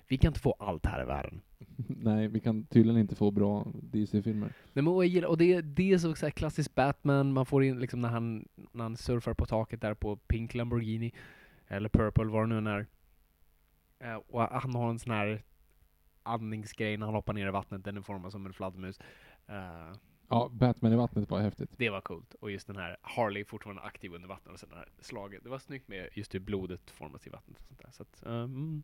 Vi kan inte få allt här i världen. Nej, vi kan tydligen inte få bra DC-filmer. Nej, men och, gillar, och det, det är så, så klassiskt Batman, man får in liksom när han, när han surfar på taket där på Pink Lamborghini, eller Purple, vad det nu är. Eh, och han har en sån här andningsgrej när han hoppar ner i vattnet, den är formad som en fladdermus. Eh, Ja, Batman i vattnet var häftigt. det var coolt. Och just den här Harley fortfarande aktiv under vattnet och sen det här slaget. Det var snyggt med just hur blodet formas i vattnet och sånt där. Så att, mm.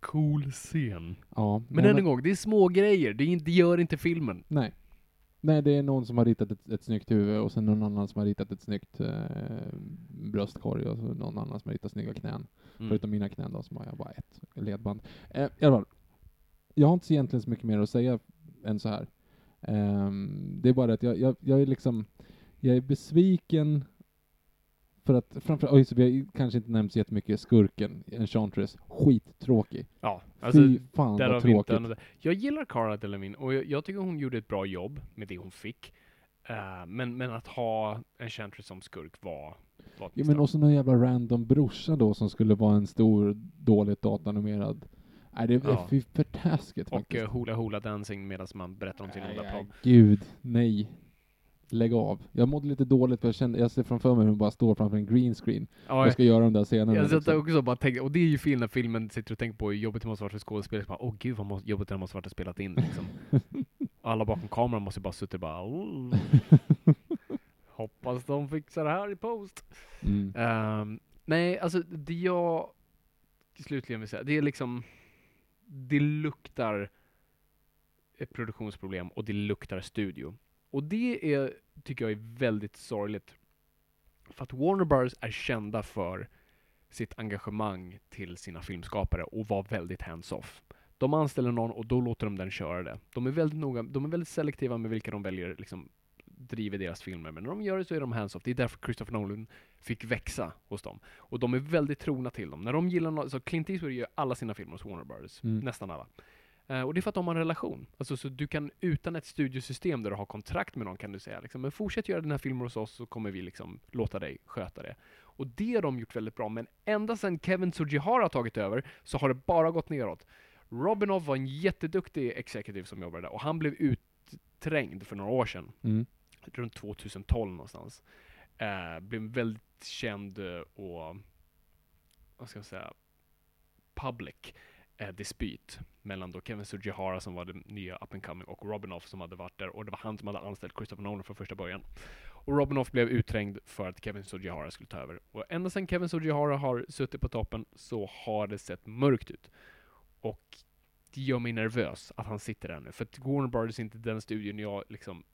Cool scen. Ja, Men än en gång, det är små grejer. Det, inte, det gör inte filmen. Nej. Nej, det är någon som har ritat ett, ett snyggt huvud och sen någon annan som har ritat ett snyggt eh, bröstkorg och någon annan som har ritat snygga knän. Mm. Förutom mina knän då, som har jag bara ett ledband. Eh, I alla fall. Jag har inte egentligen så mycket mer att säga än så här. Ehm, det är bara att jag, jag, jag är liksom, jag är besviken för att, framförallt, oj, så vi har kanske inte nämnt så jättemycket skurken, Enchantress, skittråkig. Ja, alltså, Fy fan vad inte tråkigt. annat. Jag gillar Cara Delevingne och jag, jag tycker hon gjorde ett bra jobb med det hon fick. Eh, men, men att ha Enchantress som skurk var, var Ja, men också någon jävla random brorsa då som skulle vara en stor, dåligt datanimerad. Nej, det är Ja. för taskigt Och faktiskt. uh, Hoola Hoola Dancing medan man berättar om sin nej, plan. Gud, nej. Lägg av. Jag mådde lite dåligt för jag kände, jag ser framför mig hur hon bara står framför en green screen Ja, och ska göra de där scenerna. jag satt liksom. också och bara tänkte, och det är ju fel när filmen sitter och tänker på hur jobbigt det måste varit för skådespelare. Åh gud vad må- jobbigt det måste varit att spela in liksom. Alla bakom kameran måste ju bara suttit och bara "Oh." Hoppas de fixar det här i post. mm. Ehm, nej, alltså det jag slutligen vill säga, det är liksom, det luktar produktionsproblem och det luktar studio. Och det är, tycker jag är väldigt sorgligt. För att Warner Bros är kända för sitt engagemang till sina filmskapare och var väldigt hands-off. De anställer någon och då låter de den köra det. De är väldigt noga, de är väldigt selektiva med vilka de väljer liksom driver deras filmer. Men när de gör det så är de hands-off. Det är därför Christopher Nolan fick växa hos dem. Och de är väldigt trogna till dem. När de gillar något, så Clint Eastwood gör alla sina filmer hos Warner Bros. Mm. Nästan alla. Eh, och det är för att de har en relation. Alltså, så du kan utan ett studiosystem där du har kontrakt med någon kan du säga liksom, men fortsätt göra den här filmen hos oss så kommer vi liksom låta dig sköta det. Och det har de gjort väldigt bra, men ända sedan Kevin Sujihara har tagit över så har det bara gått neråt. Robinov var en jätteduktig executive som jobbade där och han blev utträngd för några år sedan Mm runt 2012 någonstans. Eh, blev väldigt känd eh, och, vad ska jag säga, public eh, dispyt mellan då Kevin Sujihara som var den nya up and coming och Robinoff som hade varit där och det var han som hade anställt Christopher Nolan från första början. Och Robinoff blev utträngd för att Kevin Sujihara skulle ta över. Och ända sedan Kevin Sujihara har suttit på toppen så har det sett mörkt ut. Och det gör mig nervös att han sitter där nu. För att Warner Brothers är inte den studion jag liksom...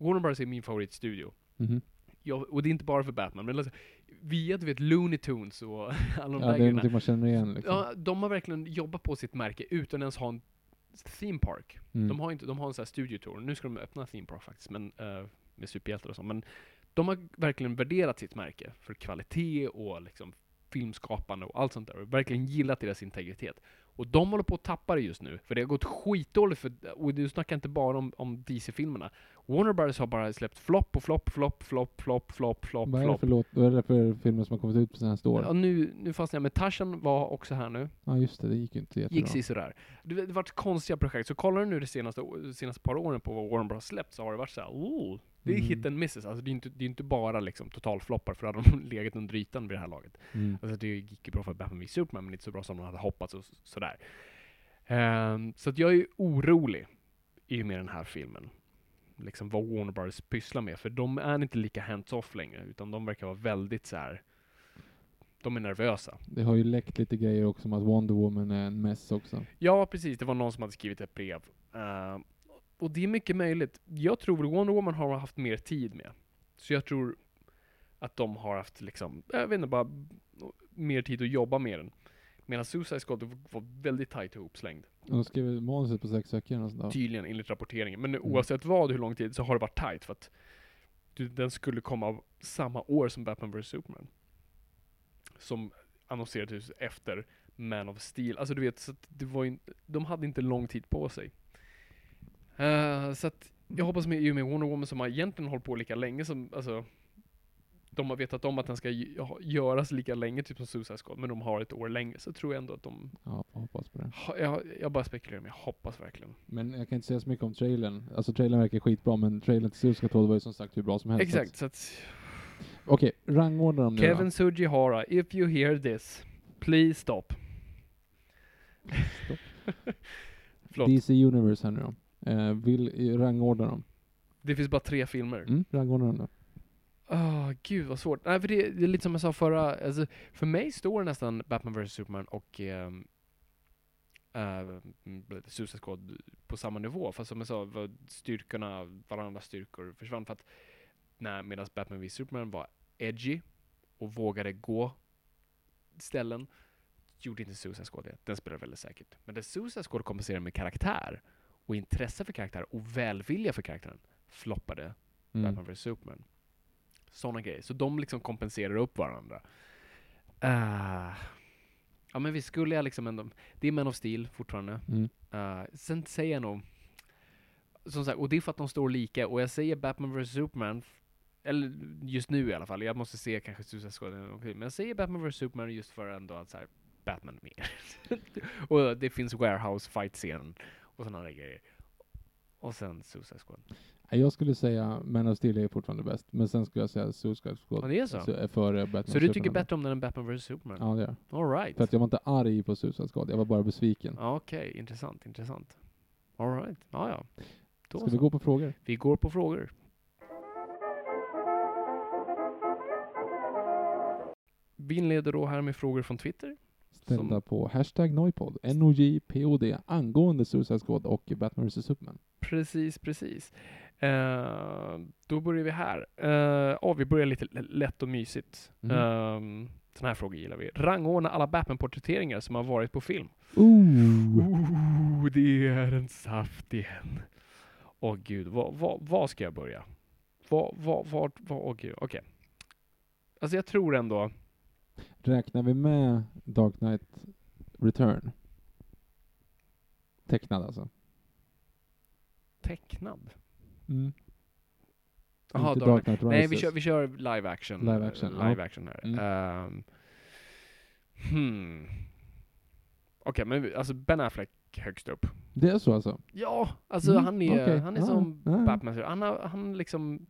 Warner Brothers är min favoritstudio. Mhm. Jag, och det är inte bara för Batman, men alltså, via du vet Looney Tunes och alla de Ja, där det är grejerna. man känner igen liksom. Ja, de har verkligen jobbat på sitt märke utan ens ha en theme park. Mm. De har inte, de har en sån här studio tour. Nu ska de öppna theme park faktiskt, men eh, med superhjältar och så. Men de har verkligen värderat sitt märke för kvalitet och liksom filmskapande och allt sånt där. Och verkligen gillat deras integritet. Och de håller på att tappa det just nu, för det har gått skitdåligt för, och du snackar inte bara om, om DC-filmerna. Warner Brothers har bara släppt flopp och flopp, flopp, flopp, flopp, flopp, flopp, Vad är det för låt, vad är det för filmer som har kommit ut på senaste åren? Ja, nu, nu fastnar jag med Tarzan var också här nu. Ja just det, det gick ju inte jättebra. Gick sisådär. Det det varit konstiga projekt, så kollar du nu de senaste, senaste par åren på vad Warner Bros släppt så har det varit såhär, oh, det är Mm. hit and misses. Alltså det är inte, det är inte bara liksom totalfloppar, för då hade de legat under ytan vid det här laget. Mm. Alltså det gick ju bra för Batman v Superman, men inte så bra som de hade hoppats och sådär. Ehm, så att jag är orolig i och med den här filmen. Liksom vad Warner Brothers pysslar med, för de är inte lika hands-off längre, utan de verkar vara väldigt så här. De är nervösa. Det har ju läckt lite grejer också om att Wonder Woman är en mess också. Ja, precis. Det var någon som hade skrivit ett brev. Ehm, och det är mycket möjligt. Jag tror Wonder Woman har haft mer tid med. Så jag tror att de har haft liksom, jag vet inte, bara mer tid att jobba med den. Medan Suicide Squad var väldigt tajt ihopslängd. De skrev manuset på sex veckor och sånt där. Tydligen enligt rapporteringen. Men Mm. oavsett vad, hur lång tid, så har det varit tajt för att du, den skulle komma samma år som Batman vs Superman. Som annonserades efter Man of Steel. Alltså du vet, så att det var ju, de hade inte lång tid på sig. Eh, så att jag hoppas med, i och med Wonder Woman som har egentligen hållit på lika länge som, alltså de har vetat om att den ska gö- göras lika länge, typ som Suicide Squad, men de har ett år längre, så tror jag ändå att de... Ja, hoppas på det. ha- Jag, jag bara spekulerar, men jag hoppas verkligen. Men jag kan inte säga så mycket om trailern. Alltså trailern verkar skitbra, men trailern till Suicide Squad var ju som sagt hur bra som helst. Exakt, så att Okej, rangordna dem nu Kevin då. Sugihara, if you hear this, please stop. Förlåt. DC Universe här nu då. Eh, vill rangordna dem. Det finns bara tre filmer. Mm, rangordna dem då. Åh, gud vad svårt. Nej, för det, det är lite som jag sa förra, alltså, för mig står nästan Batman vs Superman och ehm, uh, Suicide Squad på samma nivå. Fast som jag sa, var styrkorna, varandras styrkor försvann. För att när, medan Batman vs Superman var edgy och vågade gå ställen, gjorde inte Suicide Squad det. Den spelade väldigt säkert. Men det Suicide Squad kompenserade med karaktär och intresse för karaktär och välvilja för karaktären floppade Mm. Batman vs Superman. Sådana grejer. Så de liksom kompenserar upp varandra. Ah. ja men vi skulle jag liksom ändå... Det är Man of Steel fortfarande. Mm. Uh, sen säger jag nog... Som sagt, och det är för att de står lika. Och jag säger Batman vs Superman, eller just nu i alla fall, jag måste se kanske Suicide Squad, men jag säger Batman vs Superman just för ändå att så här, Batman mer. och det finns warehouse fight-scenen och sådana grejer. Och sen Suicide Squad. Jag skulle säga Man of Steel är fortfarande bäst, men sen skulle jag säga Suicide Squad. Ja, det är så? är före Batman Så du tycker Superman. bättre om den än Batman vs Superman? Ja, det gör jag. All right. För att jag var inte arg på Suicide Squad, jag var bara besviken. Okej, intressant, intressant. All right. Ja, ja. Då Ska vi så. gå på frågor? vi går på frågor. Vi inleder då här med frågor från Twitter. Ställda Som- på hashtag Noipod, NOJPOD, angående Suicide Squad och Batman vs Superman. Precis, precis. Eh, då börjar vi här. Uh, oh, vi börjar lite lätt och mysigt. Mm. Sådana här frågor gillar vi. Rangordna alla Batman-porträtteringar som har varit på film. Ooh. Oh, det är en saftig en. Åh gud, vad, vad, vad ska jag börja? Vad, vad, vad, vad, åh gud, okej. Alltså jag tror ändå, Räknar vi med Dark Knight Return? Tecknad alltså. tecknad. Mm. Jaha, Inte Dark Knight Rises. Nej, vi kör, vi kör live action. Live action, live ja. action här. Mm. Ehm, hmm. Okej, men vi- alltså Ben Affleck högst upp. Det är så alltså? Ja, alltså Mm, han är, okej. han är Ja, som ja. Batman. Han, har, han liksom,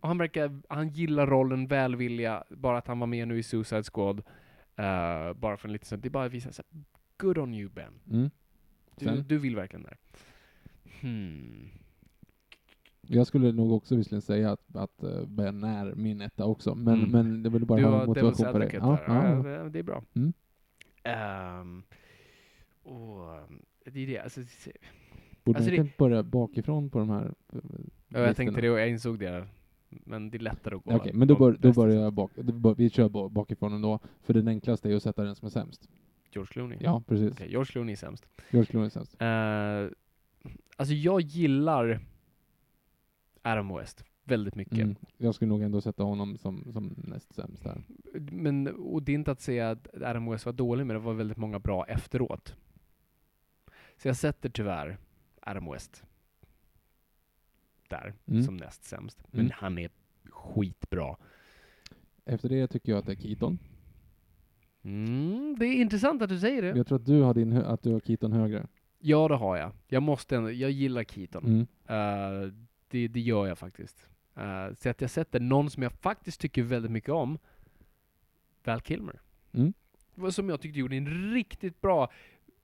han verkar, han gillar rollen, välvilja, bara att han var med nu i Suicide Squad. eh, bara för en liten stund. Det bara att visa så här, good on you Ben. Mm. Du, du vill verkligen där. Hmm. Jag skulle nog också visserligen säga att, att eh, Ben är min etta också, men, Mm. men jag ville bara Du ha motivation på det. Ja, ja, Ja, ja. det- det är bra. Mm. Ehm, och, det är det, alltså, det- Borde Alltså man det- inte börja bakifrån på de här ja, eh, jag listorna? tänkte det och jag insåg det. Men det är lättare att gå. Okej, men då, bör, då börjar jag bak, bör, vi kör ba- bakifrån ändå, för den enklaste är att sätta den som är sämst. George Clooney? Ja, precis. Okej, George Clooney är sämst. George Clooney är sämst. Uh, alltså jag gillar Adam West väldigt mycket. Mm. Jag skulle nog ändå sätta honom som, som näst sämst där. Men, och det är inte att säga att Adam West var dålig, men det var väldigt många bra efteråt. Så jag sätter tyvärr Adam West där, Mm. som näst sämst. Men Mm. han är skitbra. Efter det tycker jag att det är Keaton. Mm, det är intressant att du säger det. Jag tror att du har, din, att du har Keaton högre. Ja, det har jag. Jag måste ändå, jag gillar Keaton. Mm. Det, det gör jag faktiskt. Uh, så att jag sätter någon som jag faktiskt tycker väldigt mycket om, Val Kilmer. Mm. Som jag tyckte gjorde en riktigt bra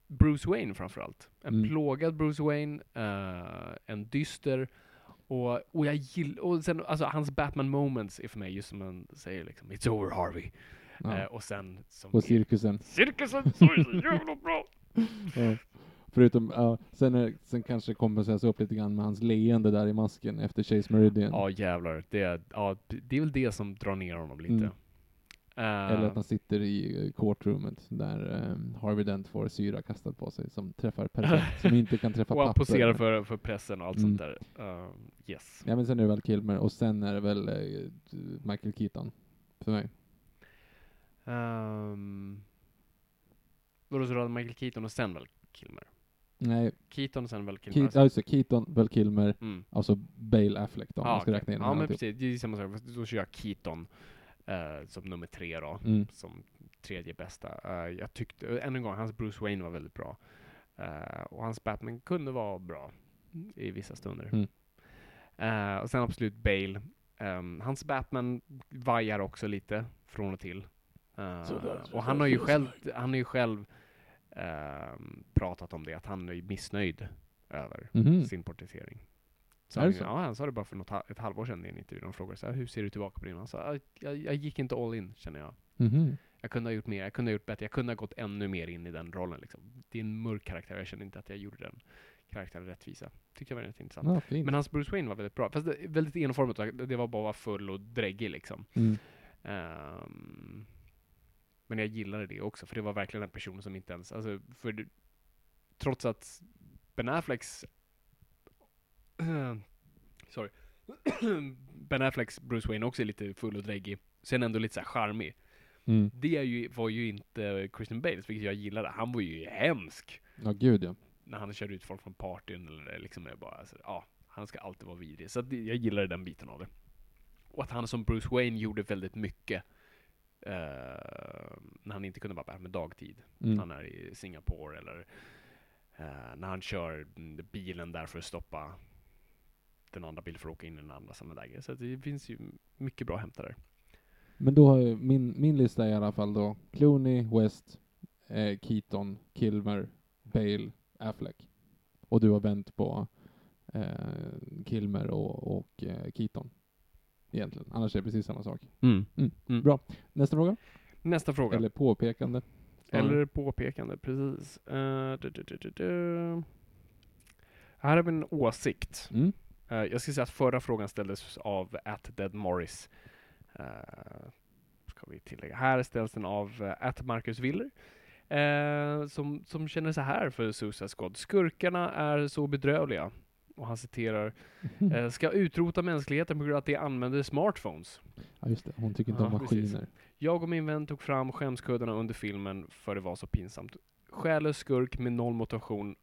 Bruce Wayne framförallt. En Mm. plågad Bruce Wayne, eh, en dyster, och, och jag gillar, och sen alltså hans Batman moments är för mig just som man säger liksom, It's over Harvey. Ja. Eh, och sen, som Och cirkusen. cirkusen så är så jävla bra! Ja. Förutom, ja, sen, är, sen kanske kompenseras upp lite grann med hans leende där i masken efter Chase Meridian. Ja jävlar, det är, ja, det är väl det som drar ner honom lite. Mm. Eh, Eller att han sitter i eh, courtroomet där um, Harvey Dent får syra kastad på sig som träffar perfekt, som inte kan träffa och han papper. poserar för, för pressen och allt Mm. sånt där. Eh, yes. Ja men sen är det väl Kilmer och sen är det väl eh, Michael Keaton för mig. Um, vadå, så du hade Michael Keaton och sen väl Kilmer? Nej, Keaton och sen väl Kilmer? Keat, alltså. Keaton, väl Kilmer, mm. alltså Bale Affleck då, om man ska okej. räkna in Ja men alltihop. precis, det är samma sak. Då kör jag Keaton eh, som nummer tre då. Mm. Som tredje bästa. Eh, jag tyckte, än en gång, hans Bruce Wayne var väldigt bra. Eh, och hans Batman kunde vara bra i vissa stunder. Mm. Eh, och sen absolut Bale. Ehm, hans Batman vajar också lite från och till. Eh, och han har ju själv, han har ju själv pratat om det, att han är missnöjd över Mhm. sin porträttering. Så han, så? Ja, han sa det bara för något, ett halvår sedan i en intervju. De frågade så här, hur ser du tillbaka på det? Han sa, "Ah, jag, jag gick inte all in, känner jag. Mhm. Jag kunde ha gjort mer, jag kunde ha gjort bättre, jag kunde ha gått ännu mer in i den rollen. Liksom. Det är en mörk karaktär, jag kände inte att jag gjorde den karaktären rättvisa. Tyckte jag var rätt intressant. Ja. Men hans Bruce Wayne var väldigt bra. Fast det, väldigt enformigt, det var bara full och dräggig liksom. Mm. Ehm, men jag gillade det också, för det var verkligen en person som inte ens, alltså, för trots att Ben Afflecks sorry, Ben Afflecks Bruce Wayne också är lite full och dräggig, sen ändå lite så här charmig. Mm. Det är ju, var ju inte Christian Bale, vilket jag gillade. Han var ju hemsk Ja, gud ja. när han kör ut folk från partyn eller liksom bara, alltså, ja, han ska alltid vara vidrig. Så jag gillade den biten av det. Och att han som Bruce Wayne gjorde väldigt mycket eh, när han inte kunde vara med dagtid. Mm. Han är i Singapore eller eh, när han kör bilen där för att stoppa den andra bilen för att åka in i den andra samma läge. Så det finns ju mycket bra att hämta där. Men då har jag, min, min lista i alla fall då Clooney, West, eh, Keaton, Kilmer, Bale, Affleck. Och du har vänt på eh, Kilmer och, och eh, Keaton. Egentligen. Annars är det precis samma sak. Mm. Bra. Nästa fråga? Nästa fråga. Eller påpekande. Eller påpekande, precis. Uh, du, du, du, du, du. Här har vi en åsikt. Mm. Eh, jag ska säga att förra frågan ställdes av at Dead Morris. Uh, ska vi tillägga. Här ställs den av uh, at Marcus Willer. som, som känner så här för Suicide Squad. Skurkarna är så bedrövliga. Och han citerar, eh, ska utrota mänskligheten på grund av att de använder smartphones. Ja, just det. Hon tycker inte om Ja, maskiner. precis. Jag och min vän tog fram skämskuddarna under filmen för det var så pinsamt. Själlös skurk med noll motivation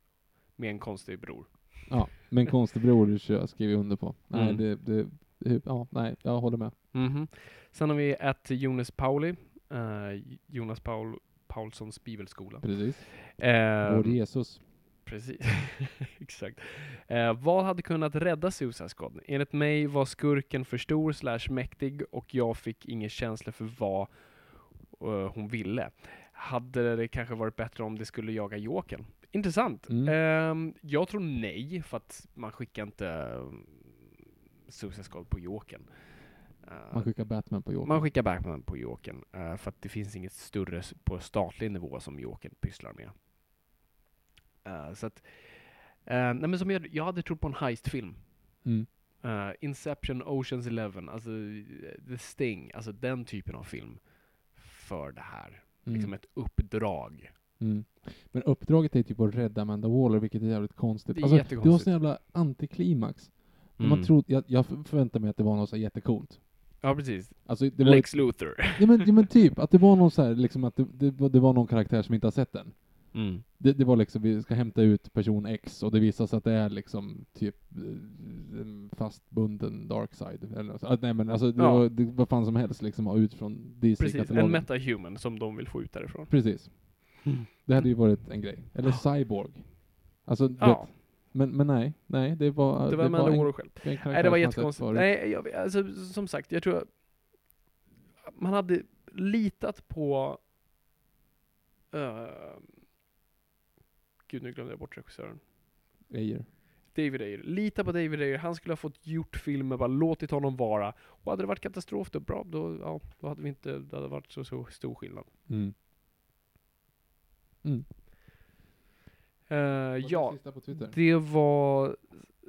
med en konstig bror. Ja, men konstig bror skriver jag under på. Nej, Mm. det, det, det, ja, nej, jag håller med. Mhm. Sen har vi ett Jonas Pauli, eh, Jonas Paul, Paulssons bibelskola. Precis. Eh, Vår Jesus. Precis, exakt. Eh, vad hade kunnat rädda Suicide Squad? Enligt mig var skurken för stor slash mäktig och jag fick ingen känsla för vad eh, hon ville. Hade det kanske varit bättre om det skulle jaga Jokern? Intressant. Mm. Ehm, jag tror nej, för att man skickar inte um, Suicide Squad på Jokern. Eh, Man skickar Batman på Joker. man skickar Batman på Jokern, eh, för att det finns inget större på statlig nivå som Jokern pysslar med. Eh, så att, eh, nej men som jag, jag hade trott på en heistfilm. Mm. Eh, Inception, Oceans Eleven, alltså The Sting, alltså den typen av film för det här. Mm. Liksom ett uppdrag. Mm. Men uppdraget är typ att rädda Amanda Waller, vilket är jävligt konstigt. Det är alltså, jättekonstigt. Det var så jävla antiklimax. Mm. Man trodde, jag, jag förväntade mig att det var något så jättecoolt. Ja, precis. Alltså, det var Lex Luthor. ja, men, ja men typ, att det var någon så här, liksom att det, det, var- det var någon karaktär som inte har sett den. Mm. Det, det var liksom, vi ska hämta ut person X och det visar sig att det är liksom typ eh, en fastbunden darkside eller något. så. Ah, Nej men alltså, det Ja. var det, vad fan som helst liksom ut från Precis, en DC-katalogen. metahuman som de vill få ut därifrån. Precis. Det hade ju varit en grej. Eller Cyborg. Alltså, Ja, vet, men, men nej, nej, det var... det var Amanda Waller själv. Nej, det var jättekonstigt. Nej, jag, alltså, som sagt, jag tror att man hade litat på eh, gud nu glömde jag bort regissören. Ayer. David Ayer. Lita på David Ayer. Han skulle ha fått gjort filmen, bara låtit honom vara. Och hade det varit katastrof då, bra, då, ja, då hade vi inte, det hade varit så, så stor skillnad. Mm. Mm. Är ja, det var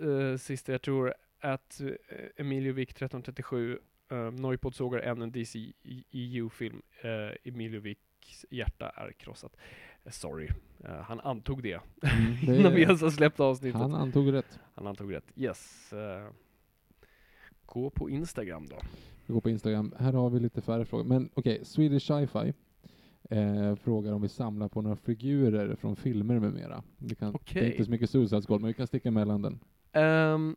uh, sista jag tror, att uh, Emilio Vick 1337, uh, Noipod sågar än en DC EU-film. Uh, Emilio Vicks hjärta är krossat. Eh, sorry, Eh, han antog det. Mm, det Innan vi ens har släppt avsnittet. Han antog rätt. Han antog rätt. Yes. Eh, gå på Instagram då. Vi går på Instagram. Här har vi lite färre frågor. Men okej, Swedish Sci-Fi eh, frågar om vi samlar på några figurer från filmer med mera. Vi kan, Det är inte så mycket Suicide Squad, men vi kan sticka emellan den. Um,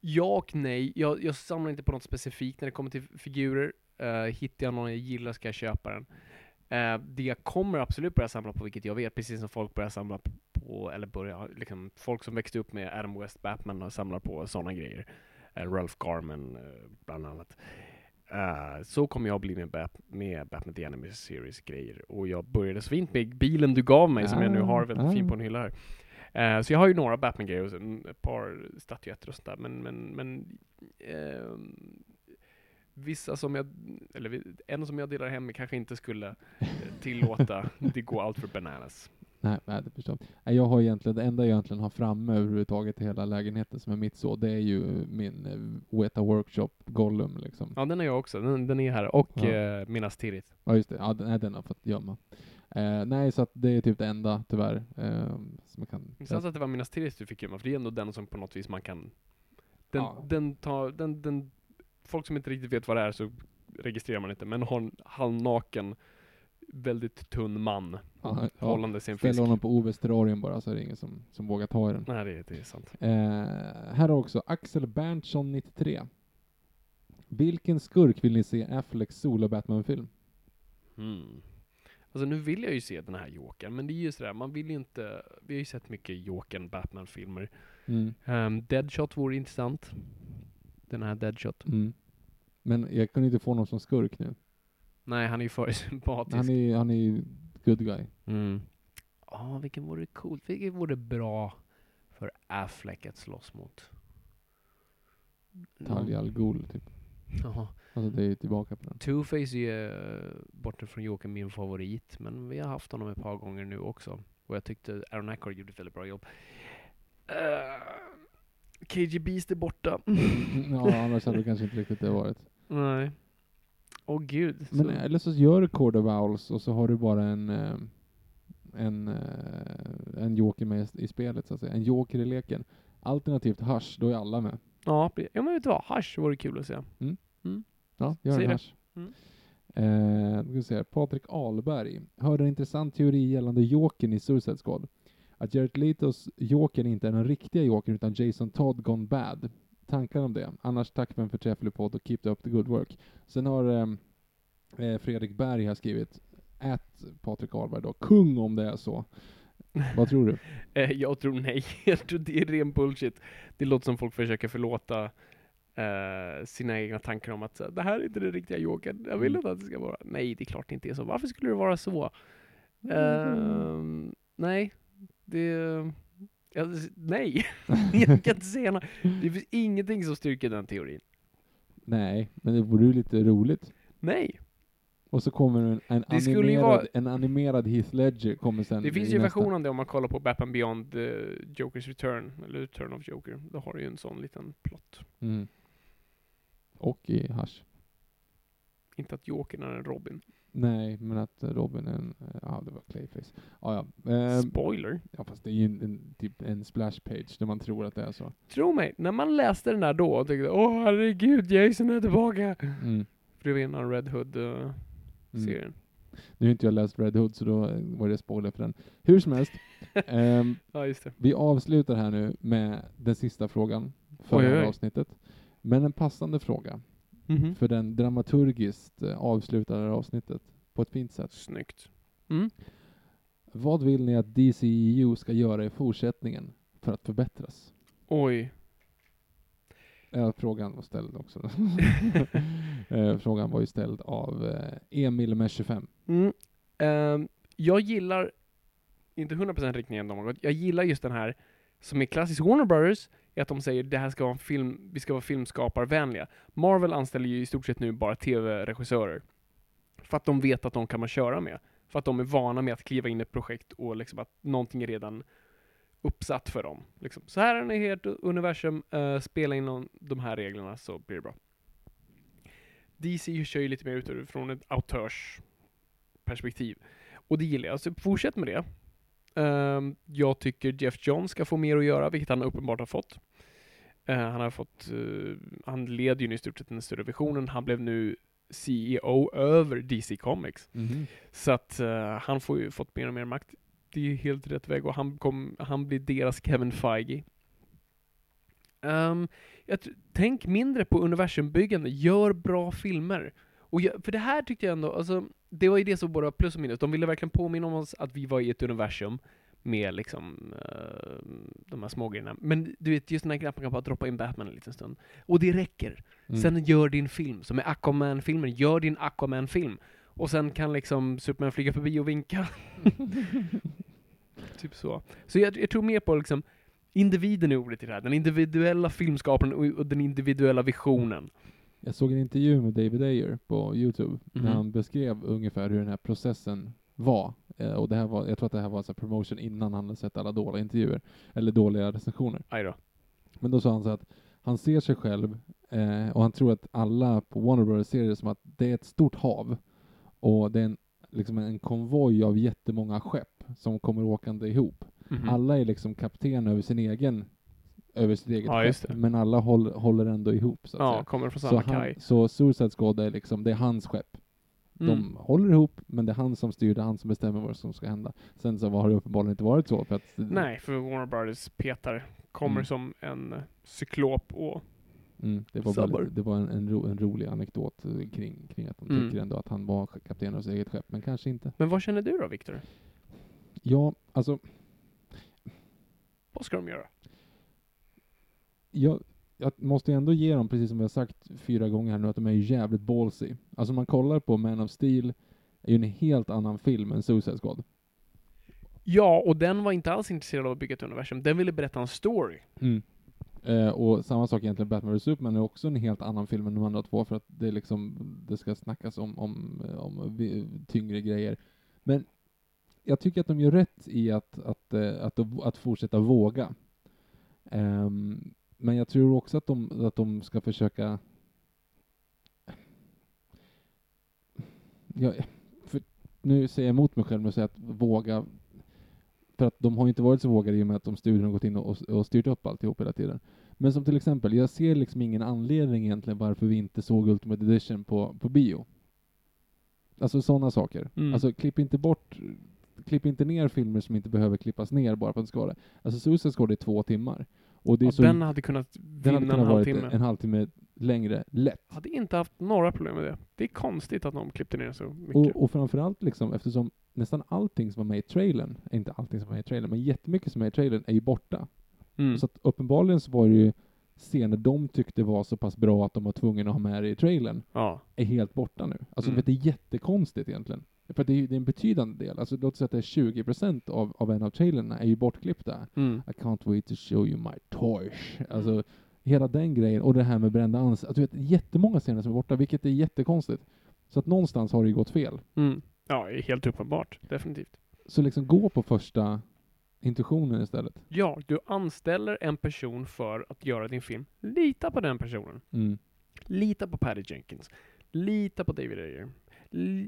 ja och nej. Jag, jag samlar inte på något specifikt när det kommer till figurer. Uh, hittar jag någon jag gillar ska jag köpa den. Eh, det jag kommer absolut börja samla på, vilket jag vet, precis som folk börjar samla på, eller börja, liksom, folk som växte upp med Adam West Batman och samlar på sådana grejer. Eh, Ralph Garman, eh, bland annat. Eh, så kommer jag bli med, Bat- med Batman The Animated Series grejer. Och jag började så fint med bilen du gav mig, som jag nu har väldigt Ah, fin ah. på en hylla här. Eh, så jag har ju några Batman-grejer och ett par statyetter och sånt där, men, men, men ehm, vissa som jag, eller en som jag delar hem med kanske inte skulle eh, tillåta det gå allt för bananas. Nej, nej, det förstår jag. Jag har egentligen, det enda jag egentligen har framme överhuvudtaget i hela lägenheten som är mitt så, det är ju min eh, Weta Workshop Gollum liksom. Ja, den har jag också. Den, den är här. Och Ja. eh, Minas Tirith. Ja just det, ja, den, nej, den har fått gömma. Eh, nej, så att det är typ det enda tyvärr. Eh, som man kan... Intressant att det var Minas Tirith du fick gömma, för det är ändå den som på något vis man kan... Den, Ja. den tar, den, den, folk som inte riktigt vet vad det är så registrerar man inte, men har en halvnaken, väldigt tunn man Ja, ja. hållande sin fisk. honom på OBs terrarium bara så är det ingen som, som vågar ta i den. Nej, det, det är sant. Eh, här har också Axel Berntsson 93. Vilken skurk vill ni se Afflecks solo Batman-film? Mm. Alltså nu vill jag ju se den här Jokern, men det är ju sådär, man vill ju inte... Vi har ju sett mycket Jokern Batman-filmer. Mm. Um, Deadshot vore intressant. Den här Deadshot. Mm. Men jag kunde inte få någon som skurk nu. Nej, han är ju för sympatisk. Han är han är ju good guy. Mm. Ja, vilken vore coolt? Vilken vore bra för Affleck att slåss mot? Talia al Ghul typ. Ja. Alltså det är tillbaka på den. Two-Face är uh, borta från Joker min favorit, men vi har haft honom ett par gånger nu också. Och jag tyckte Aaron Eckhart gjorde ett väldigt bra jobb. Uh, KG Beast är borta. Mm, ja, annars hade det kanske inte riktigt det varit. Nej. Åh gud. Men så- eller så gör du Cord of Owls och så har du bara en eh, en, eh, en joker med i spelet så att säga. En joker i leken. Alternativt hash, då är alla med. Ja, ja men vet du vad? Hash vore kul att se. Ja, gör Säg en hash. Mm. Eh, ska se. Patrik Ahlberg. Hörde en intressant teori gällande Jokern i Suicide Squad. Att Jared Letos Jokern inte är den riktiga Jokern utan Jason Todd gone bad. Tankar om det? Annars tack för en förträfflig podd och keep up the good work. Sen har ehm, eh, Fredrik Berg har skrivit att Patrik Ahlberg då, kung om det är så. Vad tror du? Eh, jag tror nej. Jag tror det är ren bullshit. Det låter som folk försöker förlåta eh, sina egna tankar om att det här är inte den riktiga Jokern. Jag vill Mm. inte att det ska vara. Nej, det är klart det inte är så. Varför skulle det vara så? Mm. Ehm, nej, det... Ja, nej, jag kan inte säga något. Det finns ingenting som styrker den teorin. Nej, men det vore ju lite roligt. Nej. Och så kommer en, en, animerad, vara- en animerad Heath Ledger kommer sen Det finns ju nästa. version av det om man kollar på Batman Beyond uh, Jokers Return, eller Return of Joker. Då har du ju en sån liten plott. Mm. Och i hash. Inte att Jokern är en Robin. Nej, men att eh, Robin är en... eh, Ja, det var Clayface. Ja, ja. Ehm, Spoiler. ja, fast det är ju en, en, typ en splash page där man tror att det är så. Tro mig, när man läste den där då och tänkte åh herregud, Jason är tillbaka. Mm. För det var innan Red Hood-serien. Mm. Nu har inte jag läst Red Hood, så då eh, var det spoiler för den. Hur som helst, ehm, Ja, vi avslutar här nu med den sista frågan för Oj, det här oj. avsnittet. Men en passande fråga, Mhm. för den dramaturgiskt eh, avslutar det här avsnittet på ett fint sätt. Snyggt. Mm. Vad vill ni att DCEU ska göra i fortsättningen för att förbättras? Oj. Ja, frågan var ställd också. Eh, frågan var ju ställd av eh, Emil med 25. Mm. Ehm, jag gillar inte 100% riktningen de har gått. Jag gillar just den här, som är klassisk Warner Brothers, är att de säger det här ska vara en film, vi ska vara filmskaparvänliga. Marvel anställer ju i stort sett nu bara tv-regissörer. För att de vet att de kan man köra med. För att de är vana med att kliva in i ett projekt och liksom att någonting är redan uppsatt för dem. Liksom. Så här är det helt universum, uh, spela in de här reglerna så blir det bra. DC kör ju lite mer utifrån ett autörsperspektiv. Och det gillar jag, så fortsätt med det. Uh, jag tycker Jeff John ska få mer att göra, vilket han uppenbart har fått. Uh, han har fått, uh, han leder ju i stort sett den större visionen. Han blev nu CEO över DC Comics. Mhm. Så att eh, han får ju fått mer och mer makt. Det är ju helt rätt väg och han, kom, han blir deras Kevin Feige. Um, tänk mindre på universumbyggande, gör bra filmer. Och jag, för det här tyckte jag ändå, alltså, det var ju det som var plus och minus. De ville verkligen påminna om oss att vi var i ett universum med liksom eh, de här små grejerna. Men du vet, just den här knappen kan bara droppa in Batman en liten stund. Och det räcker. Mm. Sen gör din film, som är Aquaman-filmen, gör din Aquaman-film. Och sen kan liksom Superman flyga förbi och vinka. typ så. Så jag, jag tror mer på liksom individen är ordet i det här. Den individuella filmskaparen och, och den individuella visionen. Jag såg en intervju med David Ayer på Youtube, Mhm. när han beskrev ungefär hur den här processen var. Eh, och det här var, jag tror att det här var här promotion innan han hade sett alla dåliga intervjuer, eller dåliga recensioner. Då. Men då sa han så att han ser sig själv, eh, och han tror att alla på Warner Brothers ser det som att det är ett stort hav, och det är en, liksom en konvoj av jättemånga skepp som kommer åkande ihop. Mhm. Alla är liksom kapten över sin egen, över sitt eget Ja, skepp, men alla håller, håller ändå ihop så att Ja, säga. kommer från Så, samma han, kaj. så Suicide Squad är liksom, det är hans skepp. Mm. De håller ihop, men det är han som styr, det är han som bestämmer vad som ska hända. Sen så har det uppenbarligen inte varit så, för att... Nej, för Warner Brothers Peter kommer Mm. som en cyklop och... Mm, det var, väldigt, det var en, en, ro, en rolig anekdot eh, kring, kring att de Mm. tycker ändå att han var kapten av sitt eget skepp, men kanske inte. Men vad känner du då, Viktor? Ja, alltså, Vad ska de göra? Jag, jag måste ändå ge dem, precis som vi har sagt fyra gånger här nu, att de är jävligt ballsy. Alltså man kollar på Man of Steel, är ju en helt annan film än Suicide Squad. Ja, och den var inte alls intresserad av att bygga ett universum. Den ville berätta en story. Eh, och samma sak egentligen, Batman vs Superman är också en helt annan film än de andra två, för att det är liksom, det ska snackas om, om, om tyngre grejer. Men jag tycker att de gör rätt i att, att, eh, att, att, fortsätta våga. Ehm, men jag tror också att de, att de ska försöka jag, nu säger jag emot mig själv att säga att våga för att de har inte varit så vågade i och med att de studion har gått in och, och styrt upp alltihop hela tiden. Men som till exempel, jag ser liksom ingen anledning egentligen varför vi inte såg Ultimate Edition på, på bio. Alltså sådana saker. Mm. Alltså klipp inte bort, klipp inte ner filmer som inte behöver klippas ner bara för att det ska vara det. Alltså Suicide Squad är två timmar. Och det Ja, så, den hade kunnat hade vinna en kunnat varit halvtimme. en halvtimme längre, lätt. Hade inte haft några problem med det. Det är konstigt att de klippte ner så mycket. Och, och framförallt liksom, eftersom nästan allting som var med i trailern, inte allting som var med i trailern, men jättemycket som är i trailern är ju borta. mm. Så att uppenbarligen så var det ju scener de tyckte var så pass bra att de var tvungna att ha med det i trailern, ja. är helt borta nu. Alltså Mm. vet, det är jättekonstigt egentligen. För det är, det är en betydande del. Alltså låt säga att det är 20% av, av en av trailerna är ju bortklippta. Mm. I can't wait to show you my toys. Alltså, hela den grejen, och det här med brända ansikten. Alltså, du vet, jättemånga scener som är borta, vilket är jättekonstigt. Så att någonstans har det ju gått fel. Mm. Ja, helt uppenbart. Definitivt. Så liksom gå på första intuitionen istället. Ja, du anställer en person för att göra din film. Lita på den personen. Mm. Lita på Patty Jenkins. Lita på David Ayer.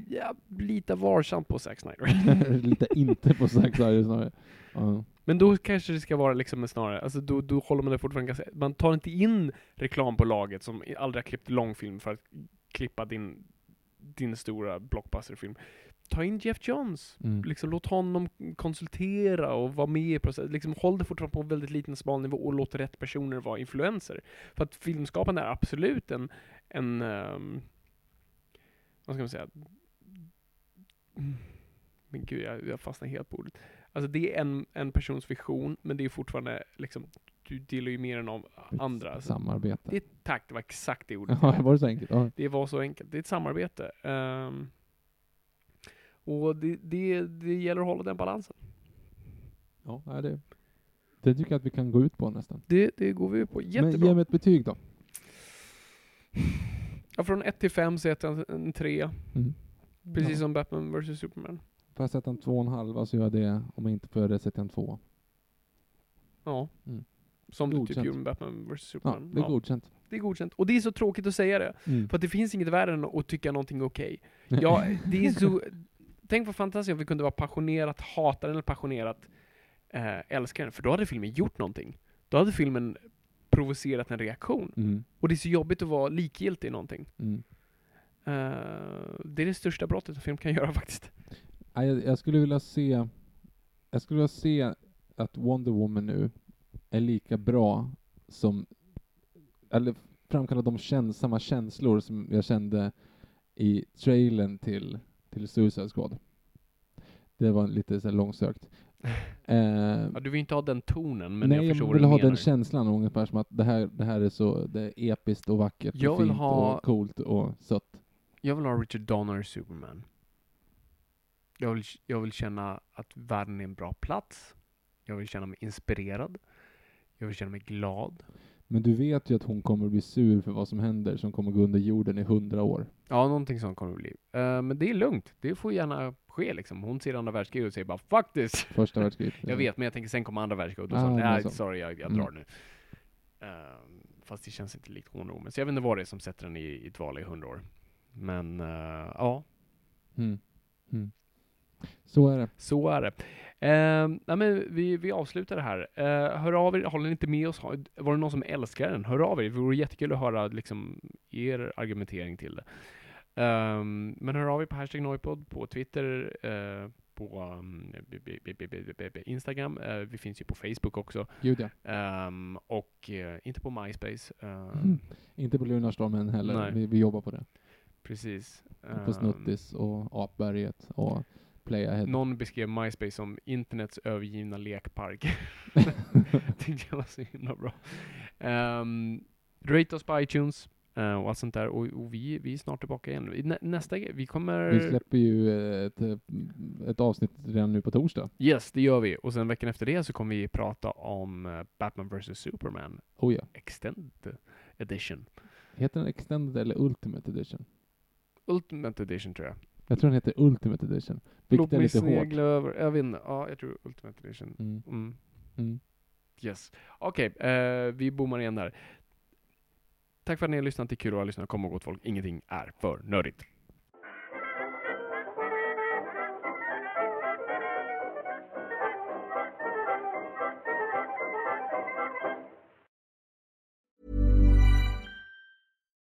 Ja, lita varsamt på Zack Snyder. Lite inte på Zack Snyder snarare. Ja. Men då kanske det ska vara liksom snarare, alltså då, då håller man det fortfarande ganska, man tar inte in reklambolaget som aldrig har klippt långfilm för att klippa din, din stora blockbusterfilm. Ta in Jeff Johns. Mm. Liksom, låt honom konsultera och vara med i processen. Liksom, håll det fortfarande på en väldigt liten smal nivå och låt rätt personer vara influenser. För att filmskapande är absolut en, en ehm, vad ska man säga? Men gud, jag, jag fastnar helt på ordet. Alltså det är en, en persons vision, men det är fortfarande liksom, du delar ju mer än av andra. Alltså, Samarbete. det tack, det var exakt det ordet. Ja, var det så enkelt? Ja. Det var så enkelt. Det är ett samarbete. Ehm, och det, det, det gäller att hålla den balansen. Ja, det, det tycker jag att vi kan gå ut på nästan. Det, det går vi på. Men Jättebra. ge mig ett betyg då. Ja, från 1 till 5 sätter jag en 3. Mm. Precis ja. som Batman vs Superman. Får jag sätta en två och en halva så gör jag det. Om jag inte får göra det sätter jag en två. Ja. Mm. Som du typ gjorde med Batman vs Ja, Superman. det är godkänt. det är godkänt. Och det är så tråkigt att säga det. Mm. För att det finns inget värre än att tycka någonting är okej. Ja, det är så... Tänk vad fantastiskt om vi kunde vara passionerat hatare eller passionerat eh, älskare den. För då hade filmen gjort någonting. Då hade filmen provocerat en reaktion. Mm. Och det är så jobbigt att vara likgiltig i någonting. Mm. Eh, det är det största brottet en film kan göra faktiskt. Ja, jag, jag skulle vilja se, jag skulle vilja se att Wonder Woman nu är lika bra som, eller framkallar de käns samma känslor som jag kände i trailern till, till Suicide Squad. Det var lite så långsökt. Eh, Ja, du vill inte ha den tonen, men nej, jag jag, förstår vad vill ha menar. den känslan ungefär som att det här, det här är så det är episkt och vackert Jag och fint ha- och coolt och sött. Jag vill ha Richard Donner Superman. Jag vill, jag vill känna att världen är en bra plats. Jag vill känna mig inspirerad. Jag vill känna mig glad. Men du vet ju att hon kommer bli sur för vad som händer som kommer gå under jorden i hundra år. Ja, någonting sånt kommer det bli. Eh, men det är lugnt. Det får gärna ske liksom. Hon ser andra världskriget och säger bara 'fuck this' Första världskriget. Jag vet, men jag tänker sen kommer andra världskriget och då Ah, sa nej så. sorry, jag, jag Mm. drar nu. Ehm, fast det känns inte likt Woman. Så jag vet inte vad det är som sätter den i, i val i hundra år. Men eh, ja, Mm. Mm. Så är det. så är det. Ehm, nej, men vi, vi avslutar det här. Uh, hör av er, håller ni inte med oss? Var det någon som älskar den? Hör av er. Det vore jättekul att höra liksom, er argumentering till det. Ehm, men hör av er på hashtag Noipod på Twitter, eh, på um, Instagram. Eh, vi finns ju på Facebook också. Gud ja. Ehm, och eh, inte på MySpace. Ehm, Mm. Inte på Lunarstorm än heller. Vi, vi jobbar på det. Precis. På Snuttis och Apberget och Playahead. Någon beskrev MySpace som internets övergivna lekpark. Tyckte jag var så himla bra. Um, rate oss på iTunes och allt sånt där. Och, och vi, vi är snart tillbaka igen. Nästa vi kommer... Vi släpper ju ett, ett avsnitt redan nu på torsdag. Yes, det gör vi. Och sen veckan efter det så kommer vi prata om eh, Batman vs Superman Oh ja. Extended Edition. Heter den Extended eller Ultimate Edition? Ultimate Edition tror jag. Jag tror den heter Ultimate Edition. Vilket är lite hårt. över. Jag vet inte. Ja, jag tror Ultimate Edition. Mm. Mm. Mm. Yes. Okej, eh, vi bommar igen där. Tack för att ni har lyssnat. Det är kul att lyssna. lyssnat. Kom ihåg Åt folk, ingenting är för nördigt.